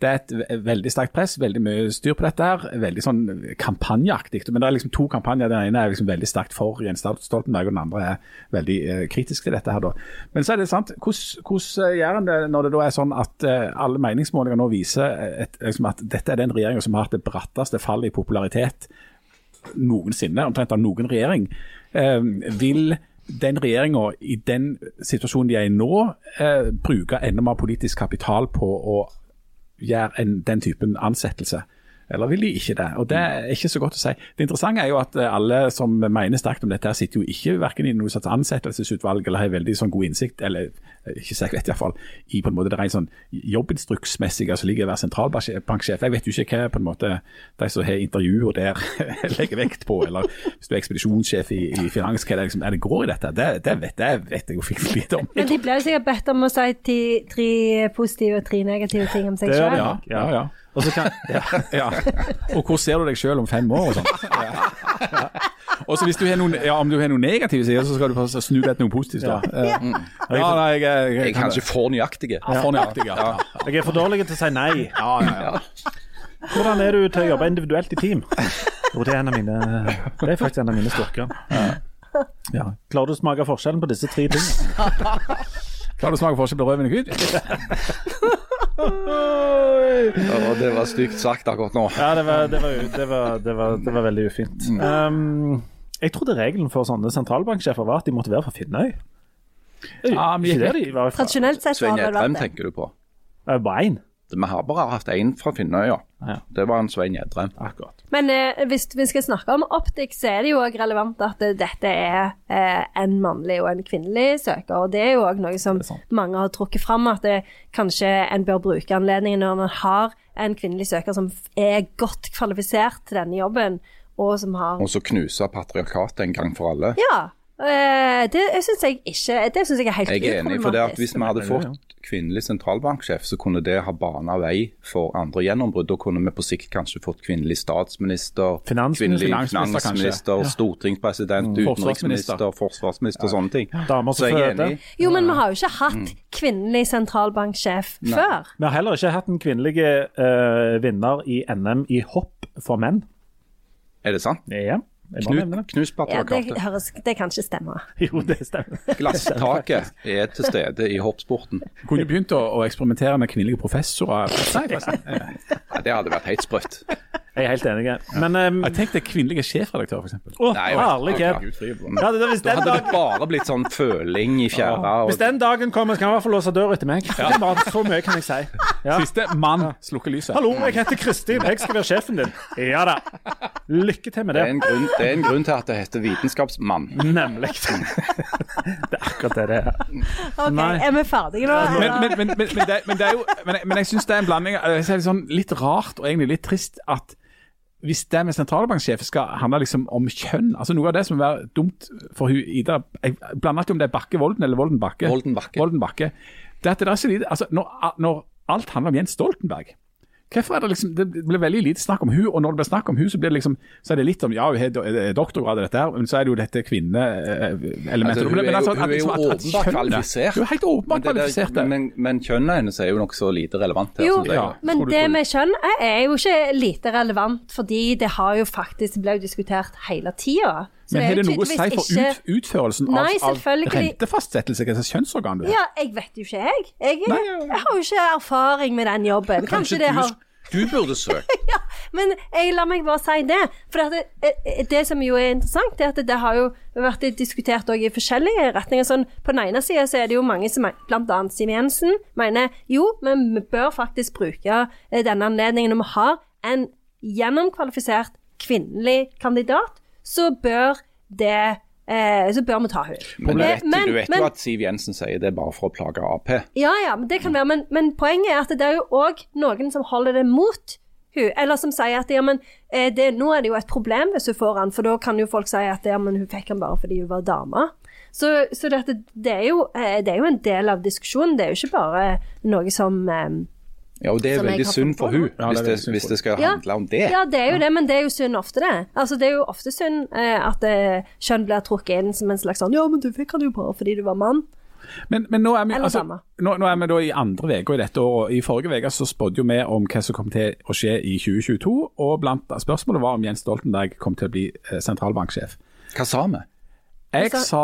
det er et veldig sterkt press, veldig mye styr på dette. her, Veldig sånn kampanjeaktig. Men det er liksom to kampanjer. Den ene er liksom veldig sterkt for Jens Stoltenberg, og den andre er veldig eh, kritisk til dette. her da. Men så er det sant, hvordan, hvordan gjør en det når det da er sånn at eh, alle meningsmålinger nå viser et, liksom at dette er den regjeringa som har hatt det bratteste fallet i popularitet noensinne, omtrent av noen regjering. Eh, vil den regjeringa i den situasjonen de er i nå, eh, bruke enda mer politisk kapital på å gjør en, den typen ansettelse. Eller vil de ikke det? Og Det er ikke så godt å si. Det interessante er jo at eh, alle som mener sterkt om dette, sitter jo ikke verken i noe slags ansettelsesutvalg eller har veldig sånn god innsikt, eller ikke så jeg vet iallfall, i på en måte det rent sånn jobbinstruksmessige som ligger å være sentralbanksjef. Jeg vet jo ikke hva på en måte de som har intervjuer der [LAUGHS] legger vekt på, eller hvis du er ekspedisjonssjef i, i finans, hva det liksom, er det går i dette? Det, det, vet, det vet, jeg jo fint lite om. Men de ble jo sikkert bedt om å si tre positive og tre negative ting om seg sjøl. Ja, ja, ja. Og, kan, ja, ja. og hvor ser du deg selv om fem år? Og sånn. Ja. Og så hvis du har noen, ja, Om du har noen negative sider, så skal du snu det til noe positivt. da. Ja, nei, jeg, er kanskje for nøyaktig. Ja, for ja. Jeg er for dårlig til å si nei. Ja, ja, ja. Hvordan er du til å jobbe individuelt i team? Jo, det er, en av mine, det er faktisk en av mine styrker. Ja. Klarer du å smake forskjellen på disse tre tingene? Klarer du å smake forskjell på rødvin og hvit? Det var stygt sagt akkurat nå. Ja, det var, det var, det var, det var, det var veldig ufint. Um, jeg trodde regelen for sånne sentralbanksjefer var at de måtte være fra Finnøy. Ja, men gikk det i hvert fall. Tradisjonelt sett Svein har det Gjedrem vært det. tenker du på. Eh, Bare én? Vi har bare hatt én fra Finnøya. ja. Ja. Det var en Svein Gjedrem. Akkurat. Men eh, hvis vi skal snakke om optikk, så er det jo òg relevant at eh, dette er eh, en mannlig og en kvinnelig søker. Og det er jo òg noe som Det er mange har trukket fram, at det, kanskje en bør bruke anledningen når man har en kvinnelig søker som er godt kvalifisert til denne jobben, og som har Og så knuse patriarkatet en gang for alle. Ja. Eh, det syns jeg ikke Det synes jeg er helt Jeg er enig, for det at hvis vi hadde fått kvinnelig sentralbanksjef, så kunne det ha bana vei for andre gjennombrudd. Da kunne vi på sikt kanskje fått kvinnelig statsminister, kvinnelig finansminister, finansminister. Ja. stortingspresident, Forsvarsminister. utenriksminister, forsvarsminister, sånne ting. Damer Så som jeg er føder. enig. Jo, men vi har jo ikke hatt kvinnelig sentralbanksjef før. Vi har heller ikke hatt en kvinnelig uh, vinner i NM i hopp for menn. Er det sant? Ja, jeg bare nevner Knus, det. Ja, det, det kan ikke stemme. [LAUGHS] Jo, det stemmer. Glasstaket er til stede i hoppsporten. kunne begynt å, å eksperimentere med kvinnelige professorer. [LAUGHS] Ja, det hadde vært helt sprøtt. Jeg er helt enig. Men um, Jeg tenkte kvinnelige sjefredaktør, f.eks. å, Nei, jeg herlig Ja, grep. Gud fri. Ja, det, hvis, Da hadde hadde det bare blitt sånn føling i fjæra. hvis den dagen kommer, så kan jeg i hvert fall låse døra etter meg. Det er bare Så mye kan jeg si. Ja. Siste mann slukker lyset. Hallo, jeg heter Kristin. Jeg skal være sjefen din. Ja da. Lykke til med det, det. er en grunn, det er en grunn til at det heter vitenskapsmann. Nemlig. [LAUGHS] Det er akkurat det det er. Ok, Nei. Er vi ferdige nå? Men, men, men, men, men, det, men det er jo Men, men jeg syns det er en blanding Jeg ser det sånn litt rart og egentlig litt trist at hvis det med sentralbanksjef skal handle liksom om kjønn altså Noe av det som vil være dumt for hun Ida Jeg blander alltid om det er Bakke Volden eller Volden Bakke. Volden Bakke. Volden Bakke. Det at det er så lite altså når, når alt handler om Jens Stoltenberg Hvorfor er det liksom Det blir veldig lite snakk om hun, og når det blir snakk om hun, så blir det liksom Så er det litt om Ja, hun har eh, doktorgrad i dette her, men så er det jo dette kvinneelementet. Altså, hun er hun er jo åpenbart kvalifisert. Hun er helt åpenbart kvalifisert. Men, men, men kjønnet hennes er jo nokså lite relevant her. Jo, jeg. ja. men du det med kjønn er- jo ikke lite relevant, fordi det har jo faktisk ble diskutert hele tida. Men har det noe å si for ikke- ut, utførelsen av, Nei, av selvfølgelig. rentefastsettelse? Slags kjønnsorgan du er? Ja, jeg vet jo ikke, jeg. Jeg, Nei, ja, ja, jeg, har jo ikke erfaring med den jobben. Kanskje, det du, har du burde søke. [LAUGHS] ja, men jeg, la meg bare si det. For det, det som jo er interessant, er at det har jo vært diskutert i forskjellige retninger. Sånn, på den ene sida så er det jo mange som, bl.a. Siv Jensen, mener jo, men vi bør faktisk bruke eh, denne anledningen når vi har en gjennomkvalifisert kvinnelig kandidat, så bør det eh, så bør vi ta henne. Men Eh, vet, men- du vet men- jo at Siv Jensen sier det bare for å plage Ap. ja, ja, men det kan være. Men, men poenget er at det er jo òg noen som holder det mot hun, eller som sier at ja, men, eh, det, nå er det jo et problem hvis hun får han, for da kan jo folk si at ja, men hun fikk han bare fordi hun var dame. Så, så dette, det, er jo, det er jo en del av diskusjonen. Det er jo ikke bare noe som eh, Ja, og det er veldig synd for hun. Ja, det hvis, det, hvis det skal Ja. handle om det. Ja, det er jo det, men det er jo synd ofte, det. Altså, det er jo ofte synd eh, at eh, kjønn blir trukket inn som en slags sånn Ja, men du fikk han jo bare fordi du var mann. Men, men nå, er vi, altså, nå, nå er vi da i andre uka i dette året. I forrige uke så spådde vi om hva som kom til å skje i 2022. Og blant spørsmålet var om Jens Stoltenberg kom til å bli eh, sentralbanksjef. Hva sa vi? Jeg sa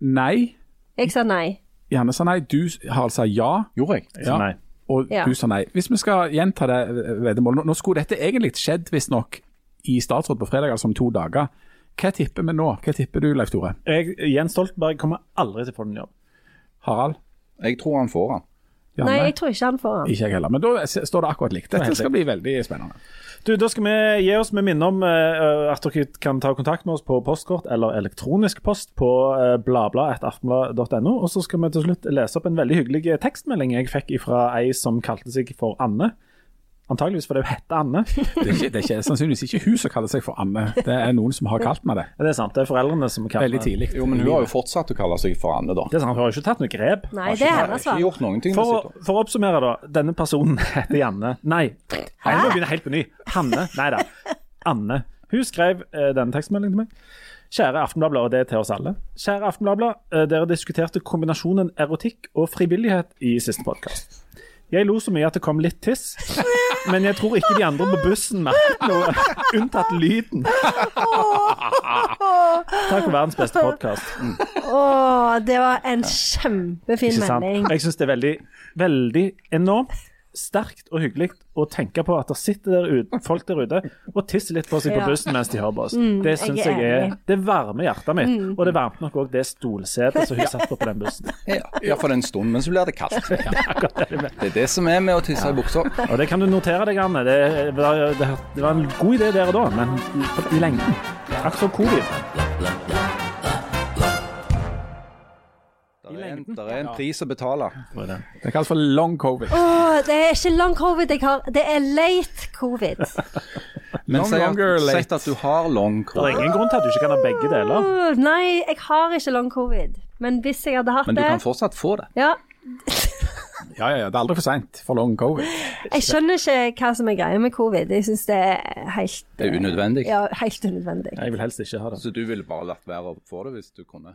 nei. Jeg sa nei. Janne sa nei. Du Harald, sa ja. Gjorde jeg? sa Nei. Og Ja. du sa nei. Hvis vi skal gjenta det veddemålet Nå, nå skulle dette egentlig skjedd visstnok i statsråd på fredag, altså om to dager. Hva tipper vi nå? Hva tipper du, Leif Tore? Jeg, Jens Stoltenberg kommer aldri til å få den jobb. Harald? Jeg tror han får den. Janne? Nei, jeg tror ikke han får den. Ikke jeg heller. Men da står det akkurat likt. Dette skal bli veldig spennende. Du, Da skal vi gi oss med minne om uh, at dere kan ta kontakt med oss på postkort eller elektronisk post på uh, bladblad.aftenblad.no. Og så skal vi til slutt lese opp en veldig hyggelig tekstmelding jeg fikk fra ei som kalte seg for Anne. Antageligvis fordi hun heter Anne. Det er, ikke, det er ikke, sannsynligvis ikke hun som kaller seg for Anne. Det er noen som har kalt meg det. Ja, Det er sant, det er foreldrene som kaller Veldig tidlig. Jo, men hun har jo fortsatt å kalle seg for Anne, da. Det er sant, Hun har jo ikke tatt noe grep. Nei, det er hennes ting For, for å oppsummere, da. Denne personen heter Janne. Nei, jeg må begynne helt på ny. Hanne. Nei da. Anne. Hun skrev eh, denne tekstmeldingen til meg. Kjære Aftenbladet, og det er til oss alle. Kjære Aftenbladet, eh, dere diskuterte kombinasjonen erotikk og frivillighet i siste podkast. Jeg lo så mye at det kom litt tiss, men jeg tror ikke de andre på bussen merket noe, unntatt lyden. Takk for verdens beste podkast. Å, det var en kjempefin melding. Jeg syns det er veldig, veldig enormt sterkt og hyggelig å tenke på at det sitter der ute, folk der ute og tisser litt på seg på bussen mens de hører på oss. det Mm, jeg syns er jeg er. Det varmer hjertet mitt, og det varmet nok òg det stolsetet som hun satt på på den bussen. [LAUGHS] Ja, ja, for en stund, men så blir det kaldt. [LAUGHS] Det er. Det er det som er med å tisse i buksa. Og det kan du notere deg, Anne. Det var, det, det var en god idé der og da, men i lengden. Akkurat som covid. Det er en, der er en pris å betale. Det kalles for long covid. Åh, det er ikke long covid jeg har, det er late covid. [LAUGHS] Men Long si longer at, late. at du har long covid. Det er ingen grunn til at du ikke kan ha begge deler. Nei, jeg har ikke long covid. Men hvis jeg hadde hatt det Men du det kan fortsatt få det. Ja, Ja, ja, ja, det er aldri for seint for long covid. jeg skjønner ikke hva som er greia med covid. Jeg syns det er helt Det er unødvendig. Ja, helt unødvendig. Jeg vil helst ikke ha det. Så du ville bare latt være å få det hvis du kunne?